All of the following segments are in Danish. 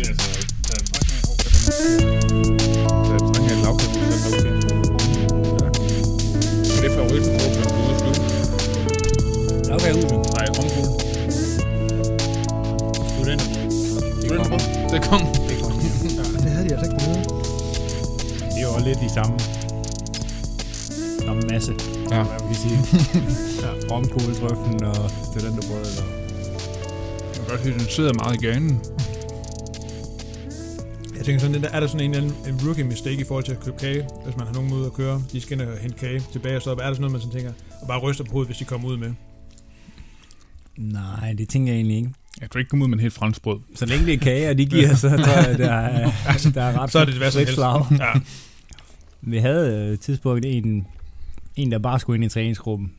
Det er altså... Der er mange af over Der er mange af lavkage, der er okay. Ja. Det er favoritten på, er ude at flyve. Okay, ud. Nej. Studenter. Studenter. Det kom. Det kom. Det havde de altså ikke med. Det er jo også lidt de samme. Samme masse. Ja. Hvad vil sige. ja. Romkugledrøften og studenterbrød. Eller. Jeg kan godt høre, den sidder meget i ganen. Jeg tænker sådan, er der sådan en, eller anden- en rookie mistake i forhold til at købe kage, hvis man har nogen ude at køre, de skal ind og hente kage tilbage og så op. Er der sådan noget, man sådan tænker, og bare ryster på hovedet, hvis de kommer ud med? Nej, det tænker jeg egentlig ikke. Jeg kan ikke komme ud med en helt fransk brød. Så længe det er kage, og de giver, så tror jeg, der er, der er ret Så er det hvad som helst. slag. Ja. Vi havde øh, et tidspunkt en, en, der bare skulle ind i træningsgruppen.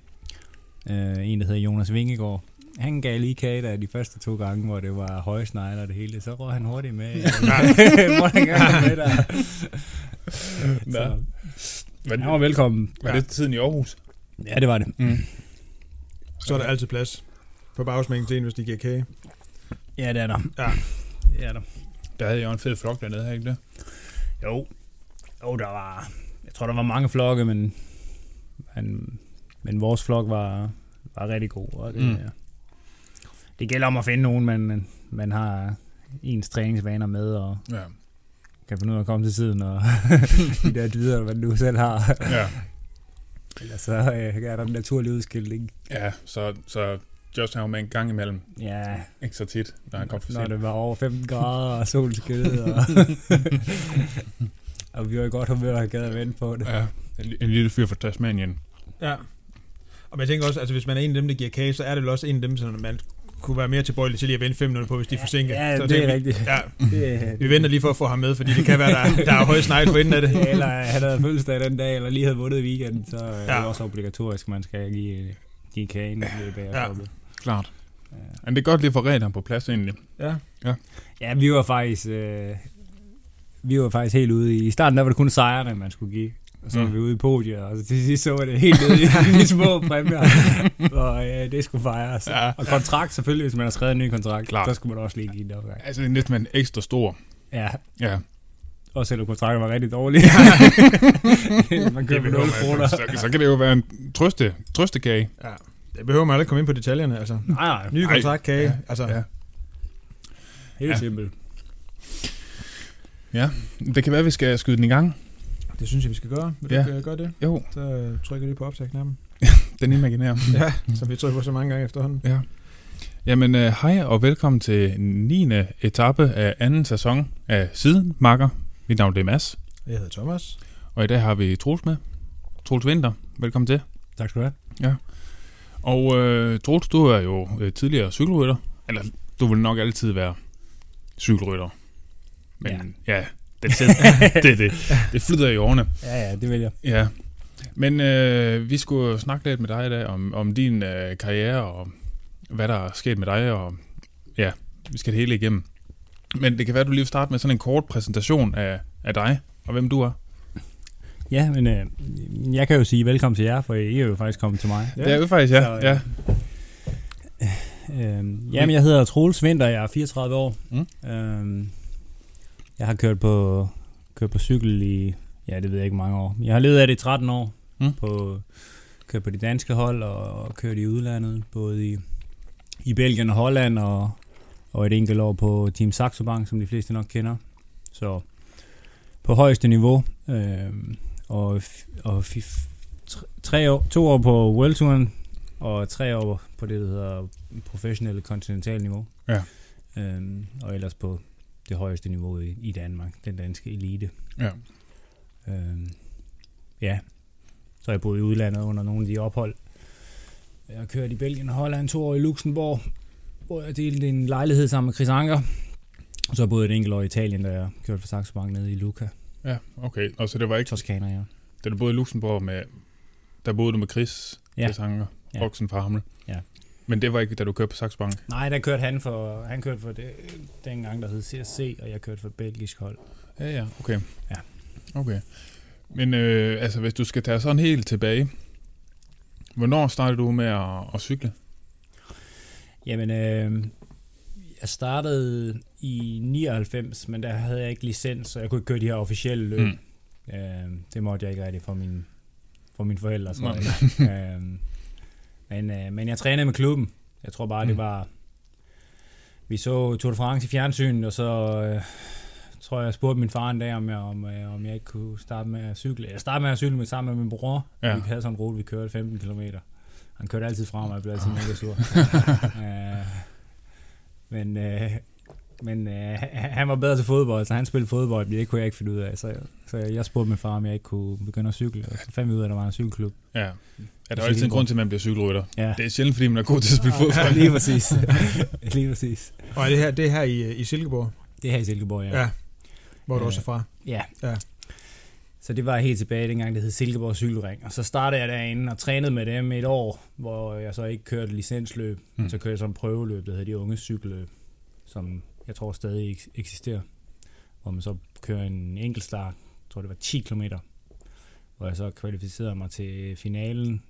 Øh, en, der hedder Jonas Vingegaard. Han gav lige kage der de første to gange, hvor det var høje snegler og det hele. Så røg han hurtigt med. Hvor han gerne med der. Så, Var han var velkommen. Var det tiden i Aarhus? Ja, det var det. Mm. Så er der altid plads på bagsmængen til en, hvis de giver kage. Ja, det er der. Ja. Det er der. Der havde jeg jo en fed flok dernede, her, ikke det? Jo. Jo, der var... Jeg tror, der var mange flokke, men... Men, men vores flok var, var rigtig god. Og det, Mm. Det gælder om at finde nogen, man, man har ens træningsvaner med, og Ja. kan finde ud af at komme til tiden, og de der dyder, hvad du selv har. Ja. Ellers så øh, er der en naturlig udskilning. Ja, så, så Just har jo med en gang imellem. Ja, Ikke så tit, når han kom for når det var over 15 grader, og solen skinnede, og, og vi var i godt humør og gad at vente på det. Ja, en, en lille fyr fra Tasmanien. Ja. Og jeg tænker også, altså hvis man er en af dem, der giver kage, så er det vel også en af dem, som man kunne være mere tilbøjelig til lige at vente fem minutter på, hvis de er forsinket. Ja, så det tænker er vi- rigtigt. Ja, Det, vi venter lige for at få ham med, fordi det kan være, der, der er høje snegl på enden af det. eller han havde fødselsdag den dag, eller lige havde vundet i weekenden, så ja. er Ja. det også obligatorisk, at man skal give, give kagen ved bagerstoppet. Klart. Ja. Men det er godt lige at få reglerne på plads egentlig. Ja. ja, vi var faktisk... Øh, vi var faktisk helt ude i... I starten der var det kun sejrene, man skulle give. Og så var Mm. vi ude i podiet, og så til sidst så var det helt nede i de små præmier. og øh, det skulle fejres. Ja. Og kontrakt selvfølgelig, hvis man har skrevet en ny kontrakt, Klart. så skulle man også lige give det opgang. Altså, det er næsten en ekstra stor. Ja, Ja. også selvom kontrakten var rigtig dårlig. man køber behøver 0 man kroner. Så, så kan det jo være en trøste, trøstekage. ja. Det behøver man aldrig komme ind på detaljerne, altså. Nej, nej. Nye Ej. kontrakt, kage, Ja. altså. Ja. Helt Ja. simpelt. Det kan være, at vi skal skyde den i gang. Det synes jeg, vi skal gøre. Vil du Ja. ikke øh, gøre det? Jo, Så øh, trykker jeg lige på optagknappen. den imaginære. Ja, som vi trykker på så mange gange efterhånden. Ja. Jamen, øh, hej og velkommen til 9. etape af anden sæson af Sidenmakker. Mit navn er Mads, Jeg hedder Thomas. og i dag har vi Troels med. Troels Vinter, velkommen til. Tak skal du have. Og øh, Troels, du er jo øh, tidligere cykelrytter. Eller du vil nok altid være cykelrytter. Men ja, ja det, det, det, det, det flyder i årene. Ja, ja, det vil jeg. Ja. Men øh, vi skulle snakke lidt med dig i dag om, om din øh, karriere og hvad der er sket med dig. Og ja, vi skal det hele igennem. Men det kan være, at du lige vil starte med sådan en kort præsentation af, af dig og hvem du er. Ja, men øh, jeg kan jo sige velkommen til jer, for I er jo faktisk kommet til mig. Ja. Det er jo faktisk, ja. Så, øh, ja. Øh, jamen, jeg hedder Troels Vinter, jeg er 34 år. Mm. Øh, jeg har kørt på, kørt på cykel i, ja, det ved jeg ikke mange år. Jeg har levet af det i 13 år. Mm. På, kørt på de danske hold og, og kørt i udlandet, både i, i Belgien og Holland, og, og et enkelt år på Team Saxo Bank, som de fleste nok kender. Så på højeste niveau. Øh, og og tre- år, to år på World Touren, og tre år på det, der hedder professionelle kontinental niveau. Ja. Øhm, og ellers på det højeste niveau i, i Danmark, den danske elite. ja. Øhm, ja, så jeg boet i udlandet under nogle af de ophold. Jeg har kørt i Belgien og Holland, to år i Luxembourg, hvor jeg delte en lejlighed sammen med Chris Anker. Og så har jeg et enkelt år i Italien, da jeg kørte for Saxo Bank nede i Luca. Ja, okay. Og så det var ikke, Toskana, ja. da du boede i Luxembourg med, der boede du med Chris, Ja. Chris Anker, Ja. voksen fra Hamel. Ja. Men det var ikke, da du kørte på Saxo Bank. Nej, der kørte han for, han kørte for det, dengang, der hed CSC, og jeg kørte for belgisk hold. Ja, ja, okay. Ja. Okay. Men øh, altså, hvis du skal tage sådan helt tilbage, hvornår startede du med at, at cykle? Jamen, øh, Jeg startede i 99, men der havde jeg ikke licens, så jeg kunne ikke køre de her officielle løb. Mm. Øh, det måtte jeg ikke rigtig for min, for mine forældre, tror jeg. øh, men, øh, men jeg trænede med klubben. Jeg tror bare, mm. det var... Vi så Tour de France i fjernsynet, og så øh, tror jeg, jeg spurgte min far en dag, om jeg, om, øh, om jeg ikke kunne starte med at cykle. Jeg startede med at cykle med sammen med min bror. Ja. Ja. Vi havde sådan en rute, vi kørte 15 km. Han kørte altid fra mig, jeg blev altid mega sur. øh, men øh, men øh, han var bedre til fodbold, så han spillede fodbold, men det kunne jeg ikke finde ud af. Så, så jeg spurgte min far, om jeg ikke kunne begynde at cykle, og så fandt vi ud af, at der var en cykelklub. Ja. ja der er jo altid en grund til, at man bliver cykelrytter. Ja, Det er sjældent, fordi man er god til at spille ja fodbold. lige præcis. lige præcis. Og er det her, det er her i, i Silkeborg, Det er her i Silkeborg, ja. ja. hvor du Ja. også er fra. Ja. Ja. Så det var helt tilbage dengang, det hed Silkeborg Cykelring. Og så startede jeg derinde og trænede med dem et år, hvor jeg så ikke kørte licensløb. Mm. Så kørte jeg en prøveløb, der hedder de unge cykelløb, som jeg tror stadig eks- eksisterer. Hvor man så kører en enkeltstart, jeg tror det var 10 km, hvor jeg så kvalificerede mig til finalen,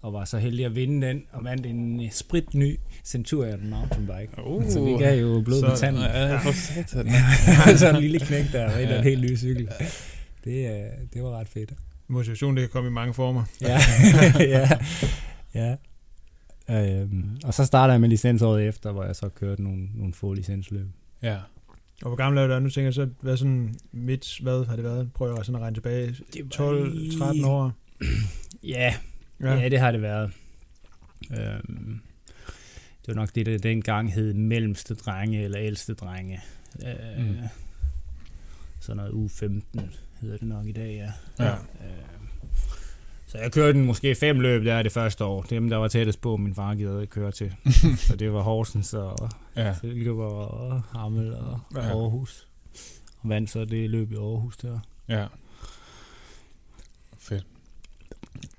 og var så heldig at vinde den, og vandt en spritny Centurion mountainbike. Uh, Så det gav jo blod på så- tanden. Ja, for satan. så en lille knæk der, og Ja. ja. en helt ny cykel. Det, øh, det var ret fedt. Motivation, det kan komme i mange former. Ja, ja, ja. Øhm, og så starter jeg med licensåret efter, hvor jeg så kørte nogle, nogle få licensløb. Ja. Og hvor gammel er du der? Nu tænker jeg så, hvad sådan midt, hvad har det været? Prøver jeg sådan at regne tilbage. Det var 12-13 år? Ja, ja. ja, det har det været. Øhm, det var nok det, der dengang hed mellemste drenge eller ældste drenge. Øh, mm. Sådan noget u 15 hedder det nok i dag, ja. Ja. Øh, Så jeg kørte den måske fem løb der det første år. Dem, der var tættest på, min far gider ikke køre til. så det var Horsens og Ja. Silkeborg og Hammel og Ja. Aarhus. Og vandt så det løb i Aarhus der. Ja. Fedt.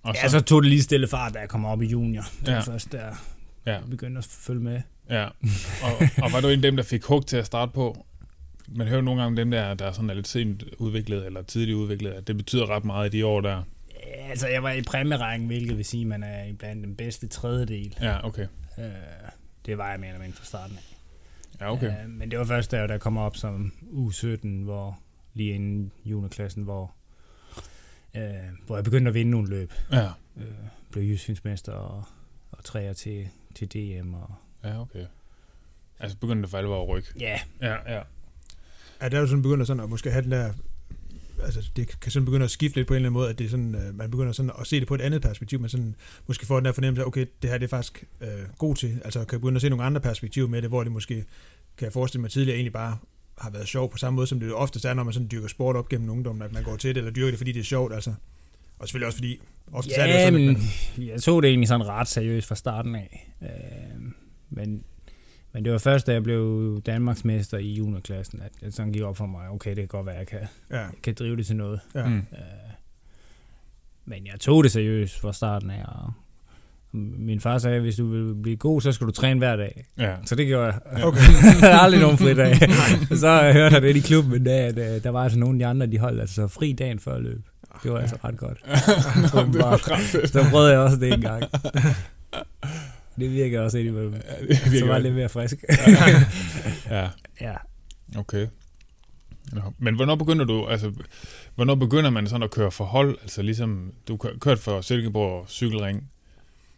Og Ja, så tog det lige stille fart, da jeg kom op i junior. Det var Ja. først der, Ja. begyndte at følge med. Ja, og, og var du en af dem, der fik hug til at starte på? Man hører nogle gange dem der, der er sådan er lidt sent udviklet, eller tidligt udviklet, at det betyder ret meget i de år der. Ja, Altså, jeg var i præmierækken, hvilket vil sige, at man er blandt den bedste tredjedel. Ja, okay. Øh, det var jeg mere eller mindre fra starten af. Ja, okay. Øh, men det var først der, der kom op som U17, hvor lige inden juniorklassen, hvor, øh, hvor jeg begyndte at vinde nogle løb. Ja, Øh, blev jyskfinsmester og, og træer til, til DM. Og, ja, okay. Altså begyndte det for alvor at rykke. ja, Ja, ja. Er der jo sådan begynder sådan at måske have den der altså det kan sådan begynde at skifte lidt på en eller anden måde, at det er sådan, øh, man begynder sådan at se det på et andet perspektiv, man sådan måske får den der fornemmelse af, okay, det her det er faktisk øh, god til, altså kan begynde at se nogle andre perspektiver med det, hvor det måske, kan jeg forestille mig tidligere, egentlig bare har været sjovt på samme måde, som det jo oftest er, når man sådan dyrker sport op gennem ungdommen, at man går til det, eller dyrker det, fordi det er sjovt, altså. Og selvfølgelig også fordi, ofte er det jo ja sådan, men at man, jeg tog det egentlig sådan ret seriøst fra starten af. Øh, men, men det var først, da jeg blev Danmarksmester i juniorklassen, at det sådan gik op for mig, okay, det kan godt være, at jeg kan, ja, jeg kan drive det til noget. ja. Mm. Øh, men jeg tog det seriøst fra starten af, og min far sagde, at hvis du vil blive god, så skal du træne hver dag. Ja. Så det gjorde jeg. Okay. jeg havde aldrig nogen fridag. så hørte jeg det i klubben, men der, der, der var altså nogle af de andre, de holdt altså fri dagen før løb. Det var altså ret godt. det var ret fedt. Så prøvede jeg også det en gang. Det virker også indimellem. Ja, det Så var virker lidt mere frisk. Ja, ja. okay. Nå, Men hvornår begynder du, altså, hvornår begynder man sådan at køre for hold? Altså ligesom, du kø- kørt for Silkeborg cykelring,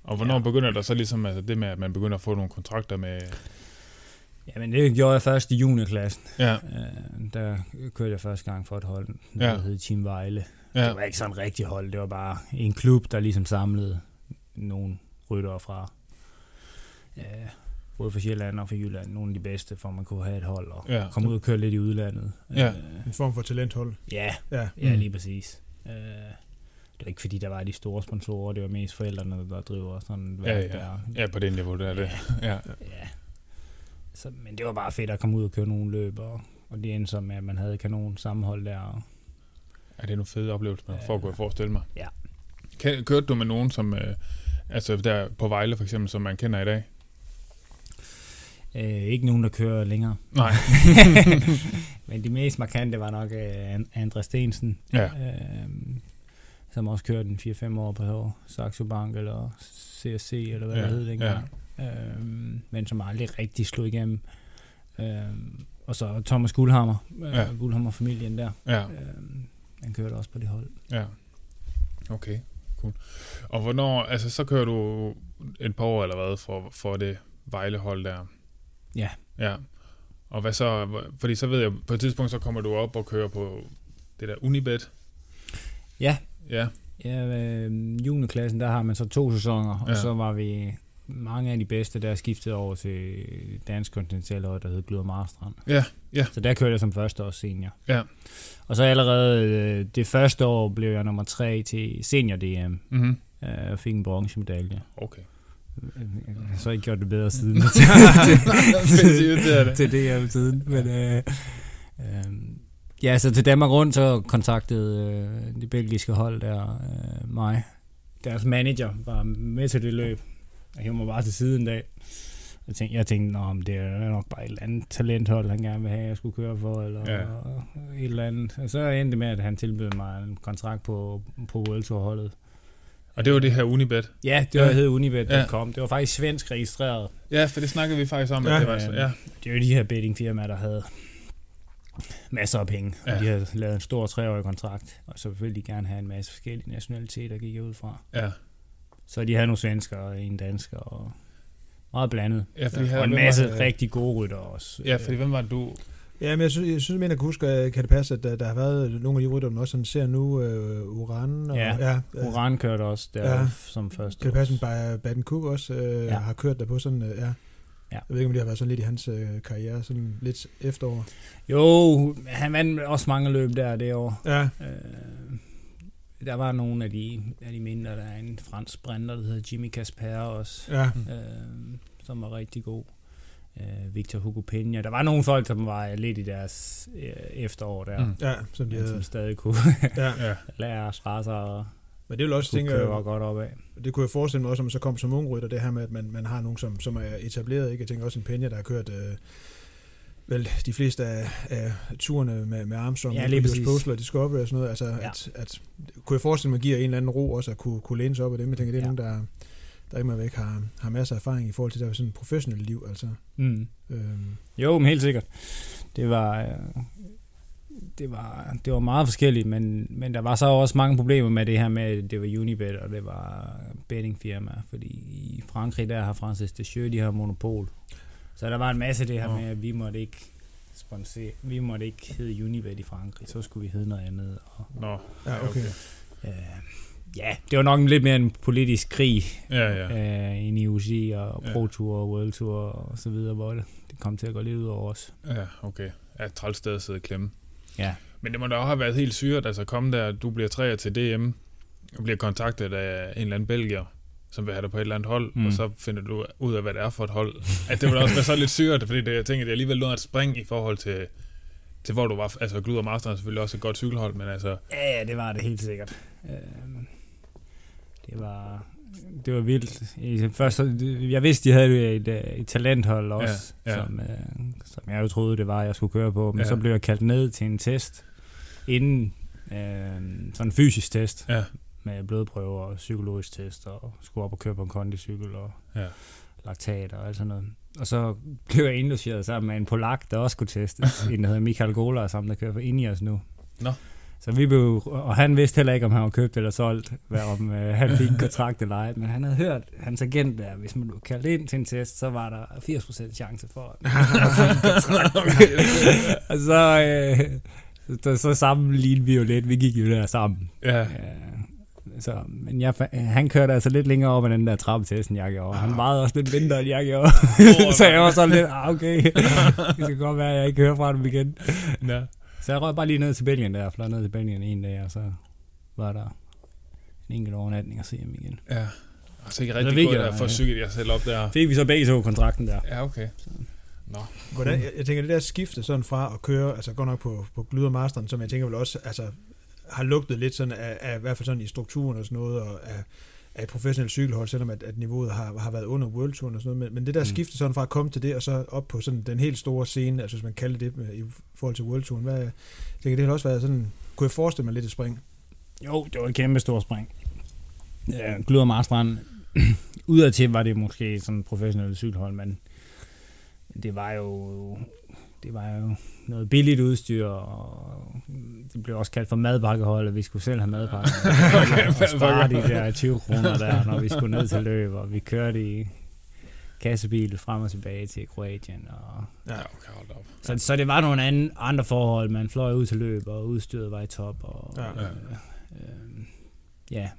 og hvornår ja. Ja. begynder der så ligesom altså det med, at man begynder at få nogle kontrakter med... Jamen, det gjorde jeg først i juniorklassen. Ja, Øh, der kørte jeg første gang for et hold, Ja. der hed Team Vejle. ja, Det var ikke sådan en rigtig hold, det var bare en klub, der ligesom samlede nogle ryttere fra øh, både fra Sjælland og fra Jylland, nogle af de bedste, for man kunne have et hold og Ja. komme ud og køre lidt i udlandet. Ja. Øh, en form for talenthold. ja, Ja. ja, Mm. lige præcis. Øh, det var ikke fordi, der var de store sponsorer, det var mest forældrene, der driver sådan ja, ja. der. ja, på det niveau, der er det. Ja, Ja. Så, men det var bare fedt at komme ud og køre nogle løb, og, og det endte så med, at man havde kanon sammenhold der. Og, er det nogle fede oplevelser, man får Ja. kunne jeg forestille mig. Ja. Kørte du med nogen, som, øh, altså der på Vejle for eksempel, som man kender i dag? Øh, ikke nogen, der kører længere. Nej. Men de mest markante var nok øh, An- Andreas Stensen, Ja, øh, som også kørte en 4-5 år på Saxo Bank eller CSC, eller hvad Ja, det hed dengang. Øh, men som aldrig rigtig slog igennem. Øh, og så Thomas Guldhammer, øh, Ja. Guldhammer-familien der. Ja, Øh, han kørte også på det hold. ja. Okay, cool. Og hvornår, altså så kører du et par år eller hvad for, for det Vejlehold der? Ja. Ja. Og hvad så, fordi så ved jeg, på et tidspunkt så kommer du op og kører på det der Unibet. Ja. Ja, Ja, øh, juniorklassen, der har man så to sæsoner, og Ja. så var vi mange af de bedste, der skiftede over til dansk kontinentalhold, der hed Gløder Marstrand. Ja, ja. Så der kørte jeg som første års senior. Ja. Og så allerede øh, det første år blev jeg nummer tre til senior-DM, mm-hmm. øh, og fik en bronzemedalje. okay. Jeg har så ikke gjort det bedre siden irriterende. til DM siden. Men, øh, øh, ja, så til Danmark rundt, så kontaktede øh, det belgiske hold der øh, mig. Deres manager var med til det løb. Jeg hævde mig bare til siden en dag. Jeg tænkte, jeg tænkte Nå, men det er nok bare et eller andet talenthold, han gerne vil have, jeg skulle køre for, eller Ja. ja. et eller andet. Og så endte det med, at han tilbød mig en kontrakt på, på World Tour holdet. Og det var det her Unibet. Ja, det var Ja. hed Unibet.com. Ja. Det var faktisk svensk registreret. Ja, for det snakkede vi faktisk om, at Ja. det var så, ja. Det er jo de her bettingfirmaer, der havde masser af penge, ja. Og de havde lavet en stor treårig kontrakt, og så ville de gerne have en masse forskellige nationaliteter, gik jeg ud fra. Ja, Så de havde nogle svenskere og en dansker, og meget blandet. ja fordi Ja, her, og en masse var, rigtig gode rytter også. Ja, fordi hvem var du... Ja, men jeg synes, jeg synes, jeg kunne huske, at kan det passe, at der, der har været nogle af de rytter, man også sådan ser nu, uh, Uran og... Ja, ja Øh, Oran kørte også der Ja. som første. Kan det passe, at Baden Cook også uh, ja. Har kørt der på sådan, uh, ja. Ja. Jeg ved ikke, om det har været sådan lidt i hans uh, karriere, sådan lidt efterår. Jo, han vandt også mange løb der det år. Ja, Øh, der var nogle af de, af de mindre, der er en fransk sprinter, der hedder Jimmy Casper også. ja. øh, som var rigtig god. Øh, Victor Hugo Peña. Der var nogle folk, som var lidt i deres øh, efterår der, Mm. Ja, som de men som stadig kunne Ja. Ja, lære strasser og Men det vil også tænke, køre godt opad. det kunne jeg forestille mig også, om man så kom som ung rytter, det her med, at man, man har nogen, som, som er etableret. Ikke? Jeg tænker også en Peña, der har kørt øh, vel de fleste af, af turene med, med Armstrong, Ja, og lige præcis. Postler og Discovery og sådan noget. Altså, Ja. at, at, kunne jeg forestille mig, at giver en eller anden ro også at kunne, kunne læne sig op af dem. Jeg tænker, det er ja. nogen, der, der immer væk har, har masser af erfaring i forhold til der sådan et professionelt liv. Altså, Mm. øhm, Jo, men helt sikkert. Det var, øh, det var, det var meget forskelligt, men, men der var så også mange problemer med det her med, at det var Unibet, og det var bettingfirma, fordi i Frankrig, der har Francis Deschamps, de har monopol. Så der var en masse af det her Nå. med, at vi måtte ikke sponsere, vi måtte ikke hedde Unibet i Frankrig, så skulle vi hedde noget andet. Og, nå. ja, okay. øh, ja, det var nok lidt mere en politisk krig Ja, ja. øh, ind i UCI og. Pro Tour og World Tour og så videre, hvor det, det kom til at gå lidt ud over os. Ja, okay. Ja, træls sted at sidde og klemme. Ja. Men det må da også have været helt syret, altså komme der, du bliver træer til DM, og bliver kontaktet af en eller anden belgier, som vil have dig på et eller andet hold, mm. Og så finder du ud af, hvad det er for et hold. At det må da også være så lidt syret, fordi det, jeg tænker, det er alligevel noget at springe i forhold til, til hvor du var. Altså, Glud og Master er selvfølgelig også et godt cykelhold, men altså, Ja, ja, det var det helt sikkert. Det var det var vildt. I Først, jeg vidste, de havde et, et, et talenthold også, Ja, ja. Som, øh, som jeg jo troede, det var, jeg skulle køre på. Men Ja. så blev jeg kaldt ned til en test, inden øh, sådan en fysisk test, ja, med blodprøver og psykologisk test, og skulle op og køre på en kondicykel og ja. laktat og alt sådan noget. Og så blev jeg indlogeret sammen med en polak, der også skulle testes. en, der hedder Michael Gola, sammen der kører for Ineos nu. Nå. Så vi blev, og han vidste heller ikke, om han var købt eller solgt, hvad om øh, han fik en kontrakt eller ej. Men han havde hørt hans agent der, hvis man blev kaldt ind til en test, så var der 80% chance for, at og så, øh, så, så sammenlignede vi jo lidt. Vi gik jo der sammen. ja. Øh, så, men jeg, han kørte altså lidt længere op ad den der trappetest, end jeg gjorde. Han vejede også lidt mindre, end jeg gjorde. så jeg var sådan lidt, ah, okay. det skal godt være, at jeg ikke hører fra dem igen. ja. Så jeg røg bare lige ned til Belgien der, fløj ned til Belgien en dag, og så var der en enkelt overnatning at se ham igen. ja. Altså ikke Eller rigtig godt få ja. cyklet jer selv op der. Fik vi så begge to kontrakten der. Ja, okay. Nå. Hvordan, jeg, jeg tænker, det der skifte sådan fra at køre, altså godt nok på, på Glyder Masteren, som jeg tænker vel også, altså har lugtet lidt sådan af, af, i hvert fald sådan i strukturen og sådan noget, og af, af et professionelt cykelhold, selvom at, at niveauet har, har været under World Touren og sådan noget, men, men det der Mm. skifte sådan fra at komme til det, og så op på sådan den helt store scene, altså hvis man kalder det i forhold til World Touren, hvad, jeg tænker, det også været sådan, kunne jeg forestille mig lidt et spring? Jo, det var et kæmpe stort spring. Ja, Glyder Marstrand, udadtil var det måske sådan et professionelt cykelhold, men det var jo det var jo noget billigt udstyr, og det blev også kaldt for madpakkehold, og vi skulle selv have madpakke. og spare de der 20 kroner der, når vi skulle ned til løb, og vi kørte i kassebil frem og tilbage til Kroatien. Og Ja, okay, hold op. så, så det var nogle andre, andre forhold. Man fløj ud til løb, og udstyret var i top. Og, Ja. ja. Øh, øh, ja.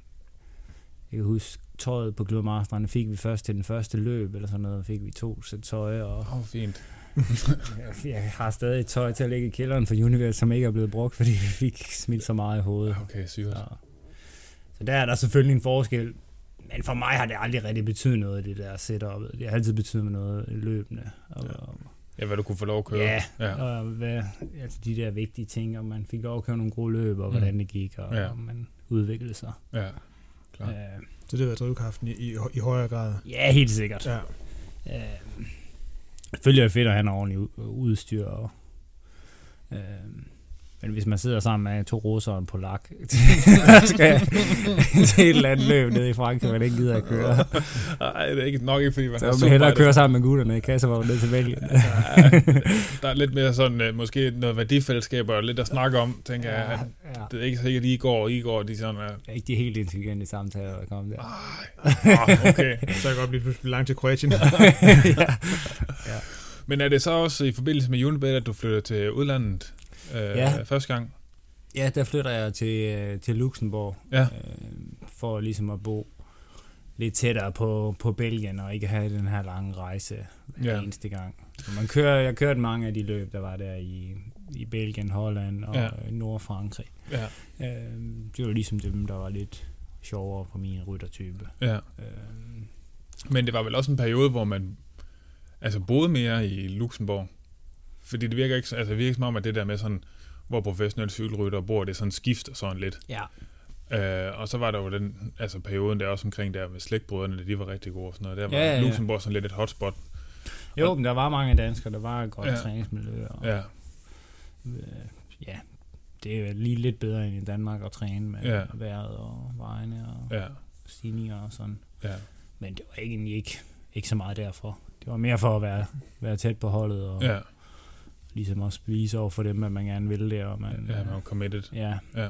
Jeg kan huske, tøjet på Glødmarstranden fik vi først til den første løb, eller sådan noget, fik vi to sæt tøj, og oh, fint. Jeg, jeg har stadig et tøj til at ligge i kælderen for Universe, som ikke er blevet brugt, fordi vi fik smidt så meget i hovedet. Okay, sygt. Så, så der er der selvfølgelig en forskel. Men for mig har det aldrig rigtig betydet noget, det der setup. Det har altid betydet noget løbende. Og, Ja. Ja, hvad du kunne få lov at køre. Ja, ja. og hvad, altså de der vigtige ting, om man fik lov at køre nogle gode løb, og Mm. hvordan det gik, og Ja. om man udviklede sig. ja. Klar. Øh, Så det var drivkraften i, i, i højere grad. ja, helt sikkert. Ja. Øh, selvfølgelig er det fedt at have noget ordentligt udstyr. Og, øh, men hvis man sidder sammen med to russer og en polak, skal til et eller andet løb nede i Frankrig, man ikke gider at køre, Nej, det er ikke, nok ikke, fordi man så man hellere køre sammen med gutterne i Kassevogn ned til Belgien. Ja, der er lidt mere sådan, uh, måske noget værdifællesskab og lidt at snakke om, tænker jeg. ja, At ja. det er ikke sikkert, at I går, I går, de sådan er... Er ikke de helt intelligente samtaler, der kommer der. Ah, okay. Så kan jeg godt blive pludselig langt til Kroatien. ja. Men er det så også i forbindelse med Unibet, at du flytter til udlandet øh, Ja. første gang? ja, der flytter jeg til, øh, til Luxembourg, Ja. øh, for ligesom at bo lidt tættere på, på Belgien, og ikke have den her lange rejse hver Ja. eneste gang. Så Man kører, jeg kørte mange af de løb, der var der i, i Belgien, Holland og Ja. ja. Nordfrankrig. Ja. Øh, det var ligesom dem, der var lidt sjovere for min ryttertype. ja. Øh, Men det var vel også en periode, hvor man altså boede mere i Luxembourg. Fordi det virker ikke, så- altså det virker som om, at det der med sådan, hvor professionelle cykelrytter bor, det sådan skifter sådan lidt. ja, Øh, og så var der jo den altså perioden der også omkring der med slægtbrødrene, de var rigtig gode og sådan noget. Der var Ja, ja, ja. Luxembourg sådan lidt et hotspot. jo, men der var mange danskere, der var et godt Ja. træningsmiljø. Og, Ja, øh, ja, det er lige lidt bedre end i Danmark at træne med ja. vejret og vejene og ja, stigninger og sådan. ja. Men det var egentlig ikke, ikke så meget derfor. Det var mere for at være, være tæt på holdet og ja. Ligesom også vise over for dem, at man gerne vil det. Og man, ja, man var committed. ja, Ja,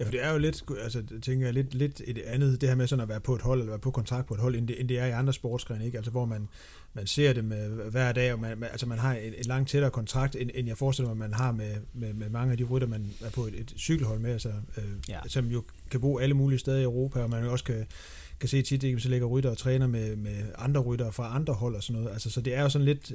Ja, for det er jo lidt, altså, tænker jeg, lidt, lidt et andet, det her med sådan at være på et hold, eller være på kontrakt på et hold, end det, end det er i andre sportsgrene, ikke? Altså, hvor man, man ser det med hver dag, og man, man, altså, man har en, en langt tættere kontrakt, end, end jeg forestiller mig, man har med, med, med mange af de rytter, man er på et, et cykelhold med, altså, øh, Ja. som jo kan bo alle mulige steder i Europa, og man jo også kan, kan se tit, ikke, så ligger rytter og træner med, med andre rytter fra andre hold og sådan noget. Altså, så det er jo sådan lidt,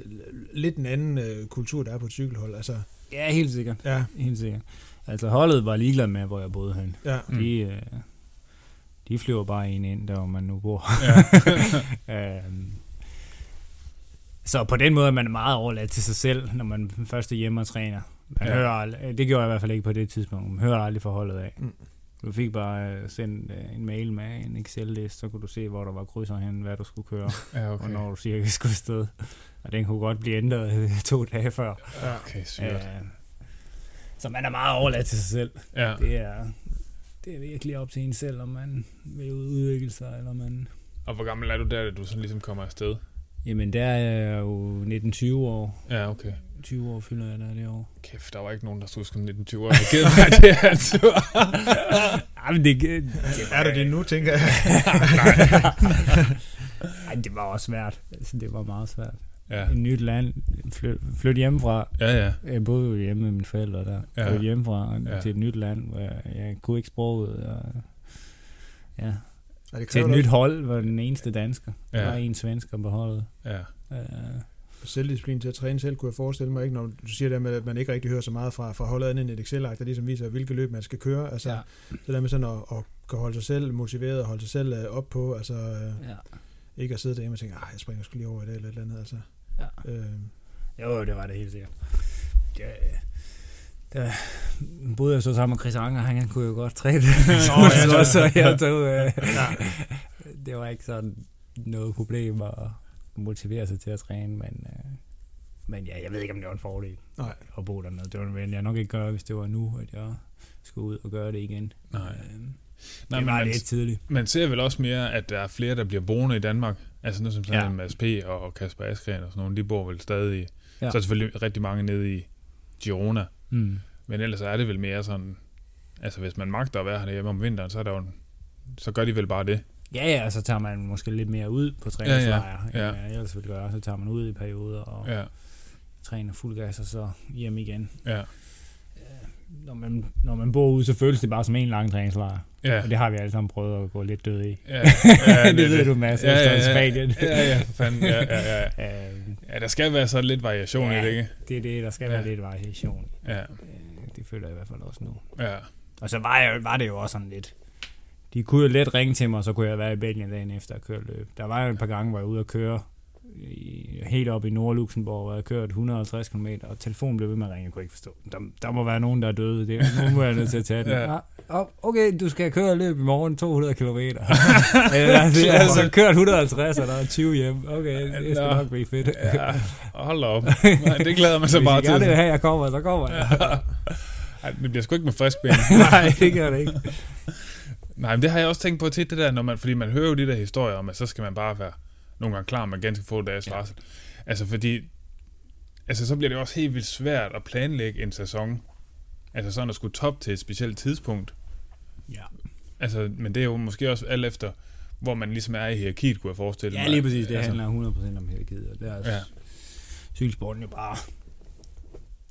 lidt en anden øh, kultur, der er på et cykelhold. Altså, ja, helt sikkert. ja, Helt sikkert. Altså holdet var ligeglad med, hvor jeg boede hen. ja, Mm. De, øh, de flyver bare en ind, der hvor man nu bor. ja. Øhm, så på den måde er man meget overladt til sig selv, når man først er hjemme og træner. Man Ja. ja. hører aldrig, det gjorde jeg i hvert fald ikke på det tidspunkt. Man hører aldrig forholdet af. Mm. Du fik bare øh, sendt øh, en mail med en Excel-liste, så kunne du se, hvor der var krydser hen, hvad du skulle køre, ja okay. okay. hvornår du cirka skulle afsted. Og den kunne godt blive ændret øh, to dage før. Okay, sygt. Så man er meget overladt til sig selv. Ja. Det er, det er virkelig op til en selv, om man vil udvikle sig, eller man... Og hvor gammel er du der, da du sådan ligesom kommer afsted? Jamen, der er jeg jo 19-20 år. Ja, okay. 20 år fylder jeg der det år. Kæft, der var ikke nogen, der stod som 1920 år. Jeg givet mig det her tur. Ej, men det, det, Er du det nu, tænker jeg? Ej, det var også svært. Altså, det var meget svært. Ja, Et nyt land, flyt, flyt hjemmefra. ja, ja. Jeg boede jo hjemme med mine forældre der. Ja. Flyt hjemmefra Ja. til et nyt land, hvor jeg, jeg kunne ikke sproget. Og, ja. Ja, det Til et nyt hold var den eneste dansker. Ja. Der var en svensker på holdet. ja. Uh, selvdisciplin til at træne selv, kunne jeg forestille mig ikke, når du siger det med, at man ikke rigtig hører så meget fra, fra holdet andet end et Excel-ark, der ligesom viser, hvilke løb man skal køre. Altså, ja. det der med sådan at, at kan holde sig selv motiveret og holde sig selv øh, op på, altså øh, ja. ikke at sidde derhjemme og tænke, "Ej, jeg springer sgu lige over i det eller et eller andet. Altså, Ja. øh, Jo, det var det helt sikkert. Det, der boede jeg så sammen med Chris Anker, han kunne jo godt træne. så, ja, så, så jeg tog, øh, ja. det var ikke sådan noget problem at motivere sig til at træne, men, øh, men ja, jeg ved ikke, om det var en fordel Nej. at bo dernede. Det ville jeg nok ikke gøre, hvis det var nu, at jeg skulle ud og gøre det igen. Nej. Øh, Nej, det var man, lidt tidligt. Man ser vel også mere, at der er flere, der bliver boende i Danmark. Altså noget som sådan ja. Mads P. og Kasper Askren og sådan nogle, de bor vel stadig. Ja. Så er selvfølgelig rigtig mange nede i Girona. Mm. Men ellers er det vel mere sådan, altså hvis man magter at være hjemme om vinteren, så, er der jo, så gør de vel bare det. Ja, ja, så tager man måske lidt mere ud på træningslejre, ja, ja, ja. ja, ellers vil gøre. Så tager man ud i perioder og ja. træner fuld gas, og så hjem igen. Ja. Når man, når man bor ude, så føles det bare som en lang træningslejr. Ja. Og det har vi alle sammen prøvet at gå lidt død i. Ja, ja, det, det ved du, Mads, ja, ja, ja, Spanien. ja, ja, for fanden. Ja, ja, ja. Øhm. ja, der skal være så lidt variation ja, i det, ikke? det er det, der skal ja. være lidt variation. Ja. Øh, det føler jeg i hvert fald også nu. Ja. Og så var, jeg, var det jo også sådan lidt, de kunne jo let ringe til mig, og så kunne jeg være i Belgien dagen efter at køre løb. Der var jo et par gange, hvor jeg var ude at køre i, helt op i Nord-Luxembourg, hvor jeg kørte 150 km, og telefonen blev ved med at ringe, jeg kunne ikke forstå. Der, der må være nogen, der er døde, det nogen må jeg nødt til at tage den. ja. Ah, okay, du skal køre løb i morgen 200 km. altså, har kørt 150, og der er 20 hjem. Okay, det skal nok blive fedt. ja, hold op. Det glæder man sig bare til. Hvis jeg det her, jeg kommer, så kommer jeg. Ja. Ej, det bliver sgu ikke med frisk ben. Nej, det gør det ikke. Nej, men det har jeg også tænkt på tit, det der, når man, fordi man hører jo de der historier om, at så skal man bare være nogle gange klar med ganske få dages ja. Altså fordi, altså så bliver det også helt vildt svært at planlægge en sæson. Altså sådan at skulle top til et specielt tidspunkt. Ja. Altså, men det er jo måske også alt efter, hvor man ligesom er i hierarkiet, kunne jeg forestille mig. Ja, lige præcis. Det altså, handler 100% om hierarkiet. Og det er ja. cykelsporten jo bare,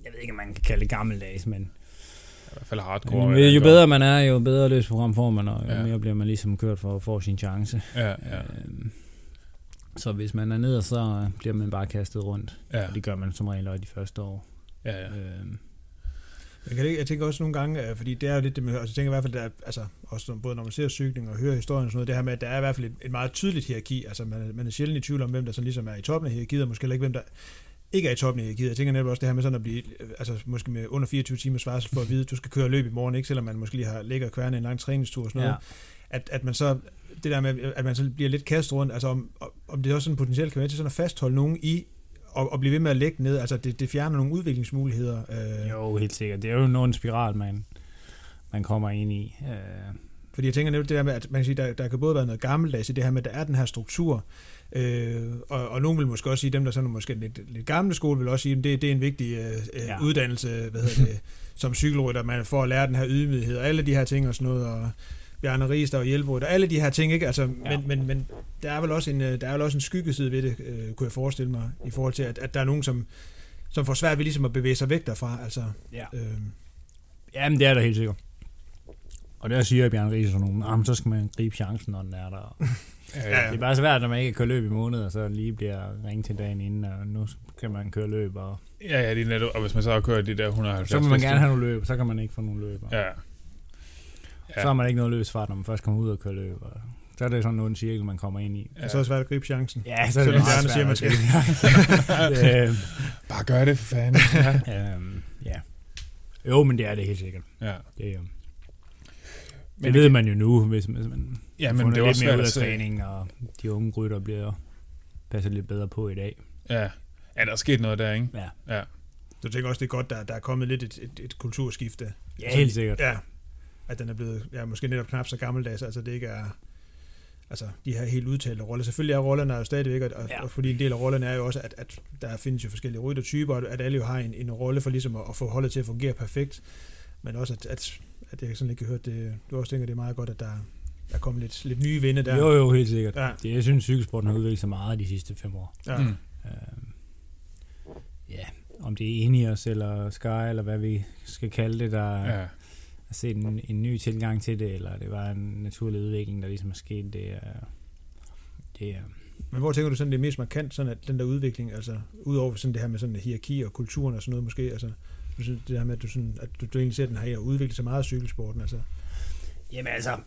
jeg ved ikke, om man kan kalde det gammeldags, men i hvert fald hardcore. Men, jo bedre man er, jo bedre løsprogram får man, og jo ja. mere bliver man ligesom kørt for at få sin chance. Ja, ja. Øhm, så hvis man er nede, så bliver man bare kastet rundt. Ja. Og det gør man som regel også de første år. Ja, ja. Øhm. Jeg, kan, jeg tænker også nogle gange, fordi det er jo lidt det med, altså jeg tænker i hvert fald, der, altså også både når man ser cykling og hører historien og sådan noget, det her med, at der er i hvert fald et, et meget tydeligt hierarki, altså man, man er sjældent i tvivl om, hvem der sådan ligesom er i toppen af hierarkiet, og måske heller ikke hvem der ikke er i toppen af hierarkiet. Jeg tænker netop også det her med sådan at blive, altså måske med under 24 timers varsel for at vide, at du skal køre løb i morgen, ikke selvom man måske lige har ligger kværne en lang træningstur og sådan noget. Ja. At, at man så, det der med, at man så bliver lidt kastet rundt, altså om, om det også sådan potentielt kan være til sådan at fastholde nogen i og, og blive ved med at lægge ned, altså det, det fjerner nogle udviklingsmuligheder. Øh. Jo, helt sikkert. Det er jo nogen spiral, man, man kommer ind i. Øh. Fordi jeg tænker netop det der med, at man kan sige, der, der kan både være noget gammeldags i det her med, at der er den her struktur, Øh, og, og nogen vil måske også sige, dem der sådan måske lidt, lidt gamle skole, vil også sige, at det, det er en vigtig øh, øh ja. uddannelse, hvad hedder det, som cykelrytter, man får at lære den her ydmyghed, og alle de her ting og sådan noget, og Bjarne Riester og Hjelbrud, og alle de her ting, ikke? Altså, ja. men, men, men der er vel også en, øh, der er vel også en skyggeside ved det, øh, kunne jeg forestille mig, i forhold til, at, at der er nogen, som, som får svært ved ligesom at bevæge sig væk derfra, altså. Ja. Øh. Jamen, det er der helt sikkert. Og der siger Bjarne Riester sådan nogen, så skal man gribe chancen, når den er der. Ja, ja. Det er bare svært, når man ikke kan køre løb i måneder, og så lige bliver ringet til dagen inden, og nu kan man køre løb. Og... Ja, ja, det er netop, og hvis man så har kørt de der 170 Så må man gerne have nogle løb, så kan man ikke få nogle løb. Ja. ja. Så har man ikke noget løbsfart, når man først kommer ud og kører løb. Og så er det sådan noget cirkel, man kommer ind i. Ja. Så er det svært at gribe chancen. Ja, så er det meget svært. Siger, man skal. Øhm. Bare gør det for fanden. Ja. øhm, ja. Jo, men det er det helt sikkert. Ja. Det, øhm, men det ved man jo nu, hvis, hvis man ja, men det er lidt også mere ud af træning, og de unge rytter bliver passet lidt bedre på i dag. Ja, ja der er sket noget der, ikke? Ja. ja. Så jeg tænker også, det er godt, der, der er kommet lidt et, et, et kulturskifte. Ja, helt sikkert. Ja, at den er blevet ja, måske netop knap så gammeldags, altså det ikke er altså de her helt udtalte roller. Selvfølgelig er rollerne jo stadigvæk, og, ja. og fordi en del af rollerne er jo også, at, at der findes jo forskellige ryttertyper, og at alle jo har en, en rolle for ligesom at, at få holdet til at fungere perfekt, men også at, at at jeg sådan ikke har hørt det. Du også tænker, det er meget godt, at der, der kommer lidt, lidt nye vinde der. Jo, jo, helt sikkert. Ja. Det, jeg synes, cykelsporten har udviklet sig meget de sidste fem år. Ja. Mm. Øh, ja, om det er Ineos eller Sky, eller hvad vi skal kalde det, der ja. har set en, en ny tilgang til det, eller det var en naturlig udvikling, der ligesom er sket. Det er, det er, men hvor tænker du sådan, det er mest markant, sådan at den der udvikling, altså udover sådan det her med sådan hierarki og kulturen og sådan noget måske, altså du synes, det her med, at du, sådan, at du, du egentlig ser, at den har udviklet sig meget af cykelsporten? Altså. Jamen altså,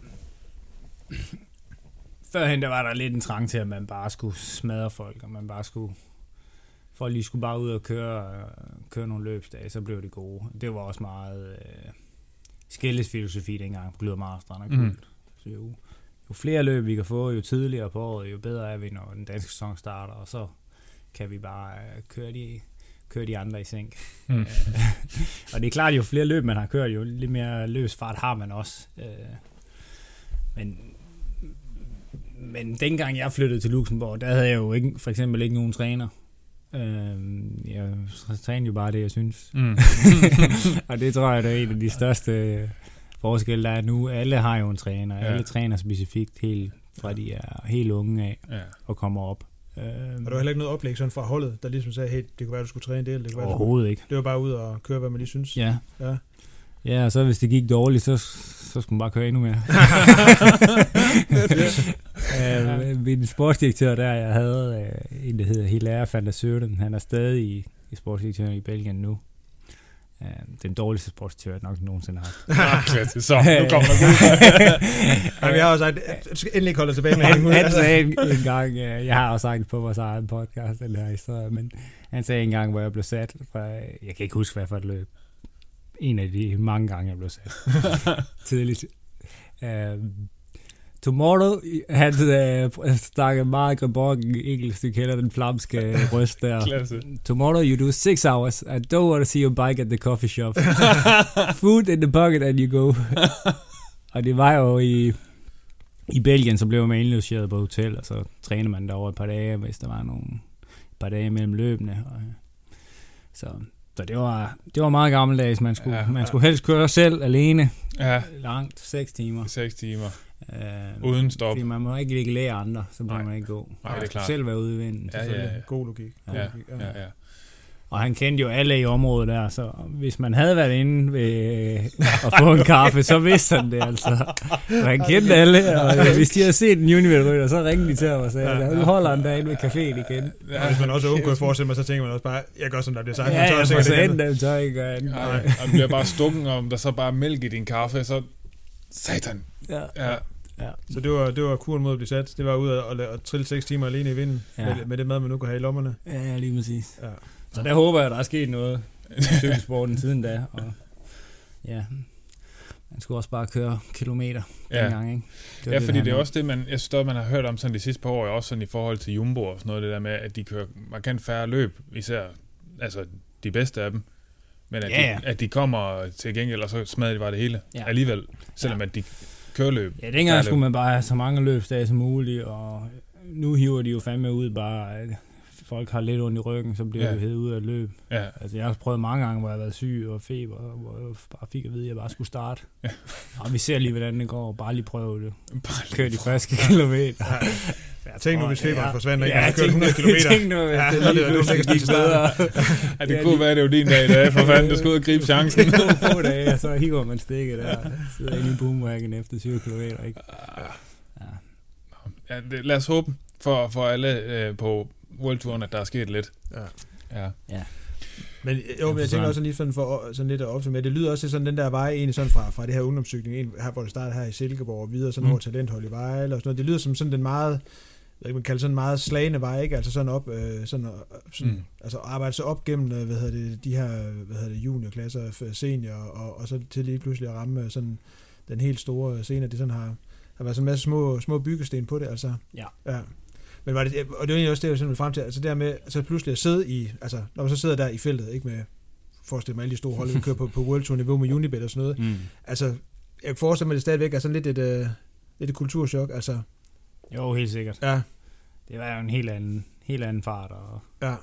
førhen der var der lidt en trang til, at man bare skulle smadre folk, og man bare skulle, folk lige skulle bare ud og køre, køre nogle løbsdage, så blev det gode. Det var også meget øh, skældesfilosofi dengang på Gløder Marstrand og mm. Så jo, jo flere løb vi kan få, jo tidligere på året, jo bedre er vi, når den danske sæson starter, og så kan vi bare øh, køre de køre de andre i sænk. Mm. Øh, og det er klart, jo flere løb man har kørt, jo lidt mere løs fart har man også. Øh, Men, men dengang jeg flyttede til Luxembourg, der havde jeg jo ikke, for eksempel ikke nogen træner. Øh, jeg trænede jo bare det, jeg synes. Mm. og det tror jeg, det er en af de største forskelle, der er nu. Alle har jo en træner. Ja. Alle træner specifikt helt fra de er helt unge af ja. og kommer op. Øh, Og der var heller ikke noget oplæg sådan fra holdet, der ligesom sagde, hey, det kunne være, du skulle træne det, eller det kunne være, du skulle... Overhovedet ikke. Det var bare ud og køre, hvad man lige synes. Ja. Ja. Ja, og så hvis det gik dårligt, så, så skulle man bare køre endnu mere. øh, min sportsdirektør der, jeg havde øh, en, der hedder Hilaire van der Søden. Han er stadig i, i sportsdirektør i Belgien nu. Øh, den dårligste sportsdirektør, jeg nok nogensinde har haft. Så, nu kommer der Jamen, jeg har også sagt, at du skal endelig ikke holde tilbage med han, han sagde en, en gang, øh, jeg har også sagt på vores egen podcast, den her historie, men han sagde en gang, hvor jeg blev sat, fra, jeg kan ikke huske, hvad for et løb. En af de mange gange, jeg blev sat. Tidligt. Uh, tomorrow, han uh, snakkede meget grebongen engelsk, du kender den flamske røst der. klasse. Tomorrow you do six hours. I don't want to see your bike at the coffee shop. Food in the pocket and you go. og det var jo i, i Belgien, så blev man indlogeret på hotel, og så træner man derovre et par dage, hvis der var nogle par dage mellem løbende. Og, så, så det var, det var meget gammeldags. Man skulle, Ja, man skulle helst køre selv alene. Ja, Langt, 6 timer. 6 timer. Uh, Uden stop. Fordi man må ikke ligge lære andre, så må Nej. man ikke gå. Nej, det er klart. Selv være ude i vinden. Ja, ja, ja. God logik. God Ja, logik. ja, ja. Og han kendte jo alle i området der, så hvis man havde været inde ved at få en kaffe, så vidste han det altså. Og han kendte alle, og hvis de havde set en Univel så ringede de til ham og sagde, at nu holder han derinde ved caféen igen. Og hvis man også er ung, kunne jeg forestille mig, så tænker man også bare, jeg gør, som der bliver sagt. Ja, ja, sikkert ikke satan, andet. dem tør ikke gøre andet. Nej, og bliver bare stukken, og om der så bare er mælk i din kaffe, så... Satan. Ja. Ja, Så det var, det var kuren mod at blive sat. Det var ud at, at, at trille 6 timer alene i vinden, Ja. ja. med, med det mad, man nu kunne have i lommerne. Ja, lige præcis. Ja. Så der håber jeg, der er sket noget i cykelsporten siden da. Og ja, man skulle også bare køre kilometer ja. dengang, ikke? var Ja, fordi det er handler også det, man, jeg synes, at man har hørt om sådan de sidste par år, også sådan i forhold til Jumbo og sådan noget, det der med, at de kører markant færre løb, især altså de bedste af dem. Men at, Ja, ja. de, at de kommer til gengæld, og så smadrer de bare det hele Ja. alligevel, selvom Ja. at de kører løb. Ja, dengang skulle man bare have så mange løbsdage som muligt, og nu hiver de jo fandme ud bare, folk har lidt ondt i ryggen, så bliver Ja. ja. de hævet ud af løb. Ja, Altså, jeg har prøvet mange gange, hvor jeg har været syg og feber, hvor jeg bare fik at vide, at jeg bare skulle starte. Ja. Og vi ser lige, hvordan det går, og bare lige prøve det. bare Køre de friske kilometer. Ja, tænk nu, hvis feberen Ja. forsvandt, ikke Ja, kørte 100 km. Tænk nu, Ja, det er lige det gik at starte. bedre. Ja, det Ja, kunne lige- være, det jo din dag i dag, for fanden, du skal ud og gribe chancen. Nogle få dage, og så hiver man stikket der. Sidder inde i boomwagen efter 7 km, ikke? Ja. Ja, det, lad os håbe for, for alle øh, på World Touren, at der er sket lidt. Ja. Ja. Men jo, Ja, men jeg tænker også lige sådan, for, sådan lidt at opsummere. Det lyder også sådan den der vej egentlig sådan fra, fra det her ungdomscykling, en, her, hvor det starter her i Silkeborg og videre sådan Mm. over talenthold i Vejle og sådan noget. Det lyder som sådan den meget, jeg ved ikke, man kalder sådan en meget slagende vej, ikke? Altså sådan op, øh, sådan, øh, sådan Mm. altså arbejde sig op gennem, øh, hvad hedder det, de her, hvad hedder det, juniorklasser, senior, og, og så til lige pludselig at ramme øh, sådan den helt store scene, det sådan har, har været sådan en masse små, små byggesten på det, altså. Ja. Ja. Men var det, og det var egentlig også det, jeg simpelthen frem til, altså der med, altså pludselig at sidde i, altså når man så sidder der i feltet, ikke med, forestil mig alle de store hold, vi kører på, på World Tour niveau med Unibet og sådan noget, Mm. altså, jeg kan forestille mig, at det stadigvæk er sådan lidt et, øh, lidt et kulturschok, altså, Jo, helt sikkert. ja, Det var jo en helt anden, helt anden fart, og ja,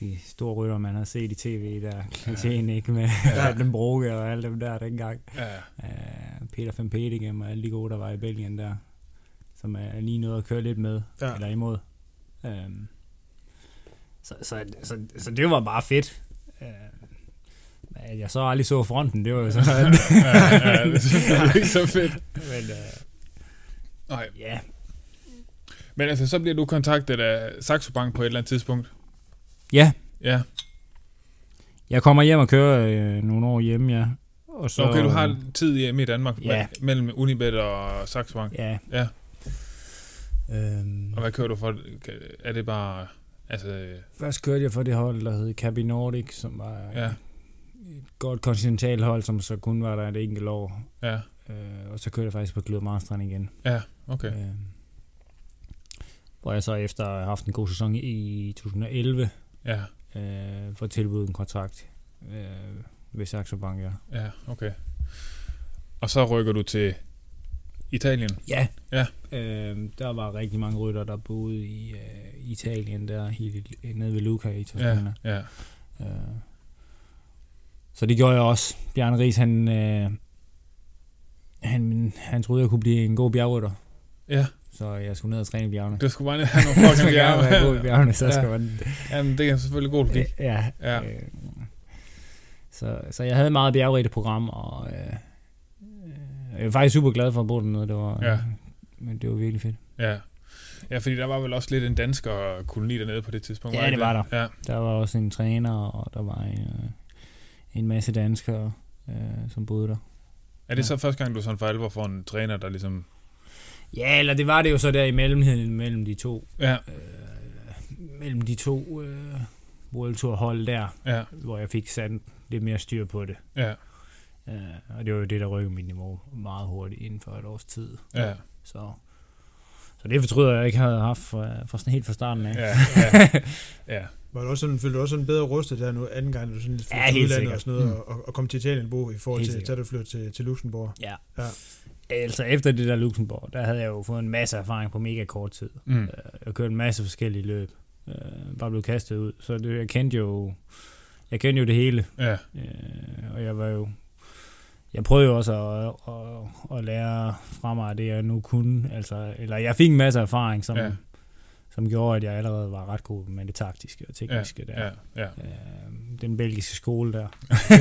de store rytter, man har set i tv, der klichéen ikke med Ja. ja. den Broge og alle dem der dengang. Ja. Uh, Peter van Petegem og alle de gode, der var i Belgien der, som er lige noget at køre lidt med, Ja. eller imod. Um, så, så, så, så, det var bare fedt. Uh, at jeg så aldrig så fronten, det var jo sådan. ja, ja, det er ikke så fedt. Men uh, Nej. ja, Men altså, så bliver du kontaktet af Saxo Bank på et eller andet tidspunkt. ja, Ja. jeg kommer hjem og kører øh, nogle år hjemme, ja. Og så, okay, du har tid hjemme i Danmark Ja. me- mellem Unibet og Saxo Bank. Ja. Ja. Øhm, Og hvad kører du for? Er det bare... Altså, Først kørte jeg for det hold, der hed Cabi Nordic, som var ja, et godt kontinentalt hold, som så kun var der et enkelt år. ja, Øh, og så kørte jeg faktisk på Glød Marstrand igen. ja, okay. Øh, hvor jeg så efter at have haft en god sæson i 2011, Ja, øh, får tilbudt en kontrakt øh, ved Saxo Bank, ja. ja, okay. Og så rykker du til Italien? Ja. Ja. Øh, der var rigtig mange rytter, der boede i øh, Italien, der helt nede ved Luca i Ja, Toscana. ja. Øh, så det gjorde jeg også. Bjarne Ries, han, øh, han, han troede, jeg kunne blive en god bjergrytter. Ja, Så jeg skulle ned og træne i bjergene. du skulle bare ned have nogle fucking Hvis man gerne vil være god i bjerge. bjergene, så Ja. skal man... Jamen, det er selvfølgelig god logik. Ja. Ja. Øh, så, så jeg havde et meget bjergrigt program, og øh, øh, jeg er faktisk super glad for at bo dernede. Det var, Ja. Men det var virkelig fedt. Ja. Ja, fordi der var vel også lidt en dansker koloni dernede på det tidspunkt. Ja, var det var der. Ja, Der var også en træner, og der var en, øh, en masse danskere, øh, som boede der. er det så første gang, du sådan for alvor får en træner, der ligesom... Ja, eller det var det jo så der i mellemheden mellem de to, Ja, øh, mellem de to øh, World Tour hold der, ja, hvor jeg fik sat lidt mere styr på det. ja, Øh, og det var jo det, der rykkede mit niveau meget hurtigt inden for et års tid. ja, Så, så det fortryder jeg ikke havde haft fra, fra sådan helt fra starten af. ja, ja, ja. Var du også sådan, følte du også sådan bedre rustet der nu, anden gang, du sådan lidt Ja, flyttede til udlandet og sådan noget, Mm. og, og, kom til Italien bo i forhold Helt til, sikkert. så du flyttede til, til Luxembourg. Ja. Ja. Altså efter det der Luxembourg, der havde jeg jo fået en masse erfaring på mega kort tid. Mm. Øh, Jeg kørte en masse forskellige løb. Øh, bare blev kastet ud. Så det, jeg kendte jo jeg kendte jo det hele. Ja, Øh, og jeg var jo jeg prøvede jo også at, at, at lære fra mig det, jeg nu kunne. Altså, eller jeg fik en masse erfaring, som, Ja. ja. som gjorde, at jeg allerede var ret god med det taktiske og ja, tekniske der. ja, ja. Øh, den belgiske skole der. ja,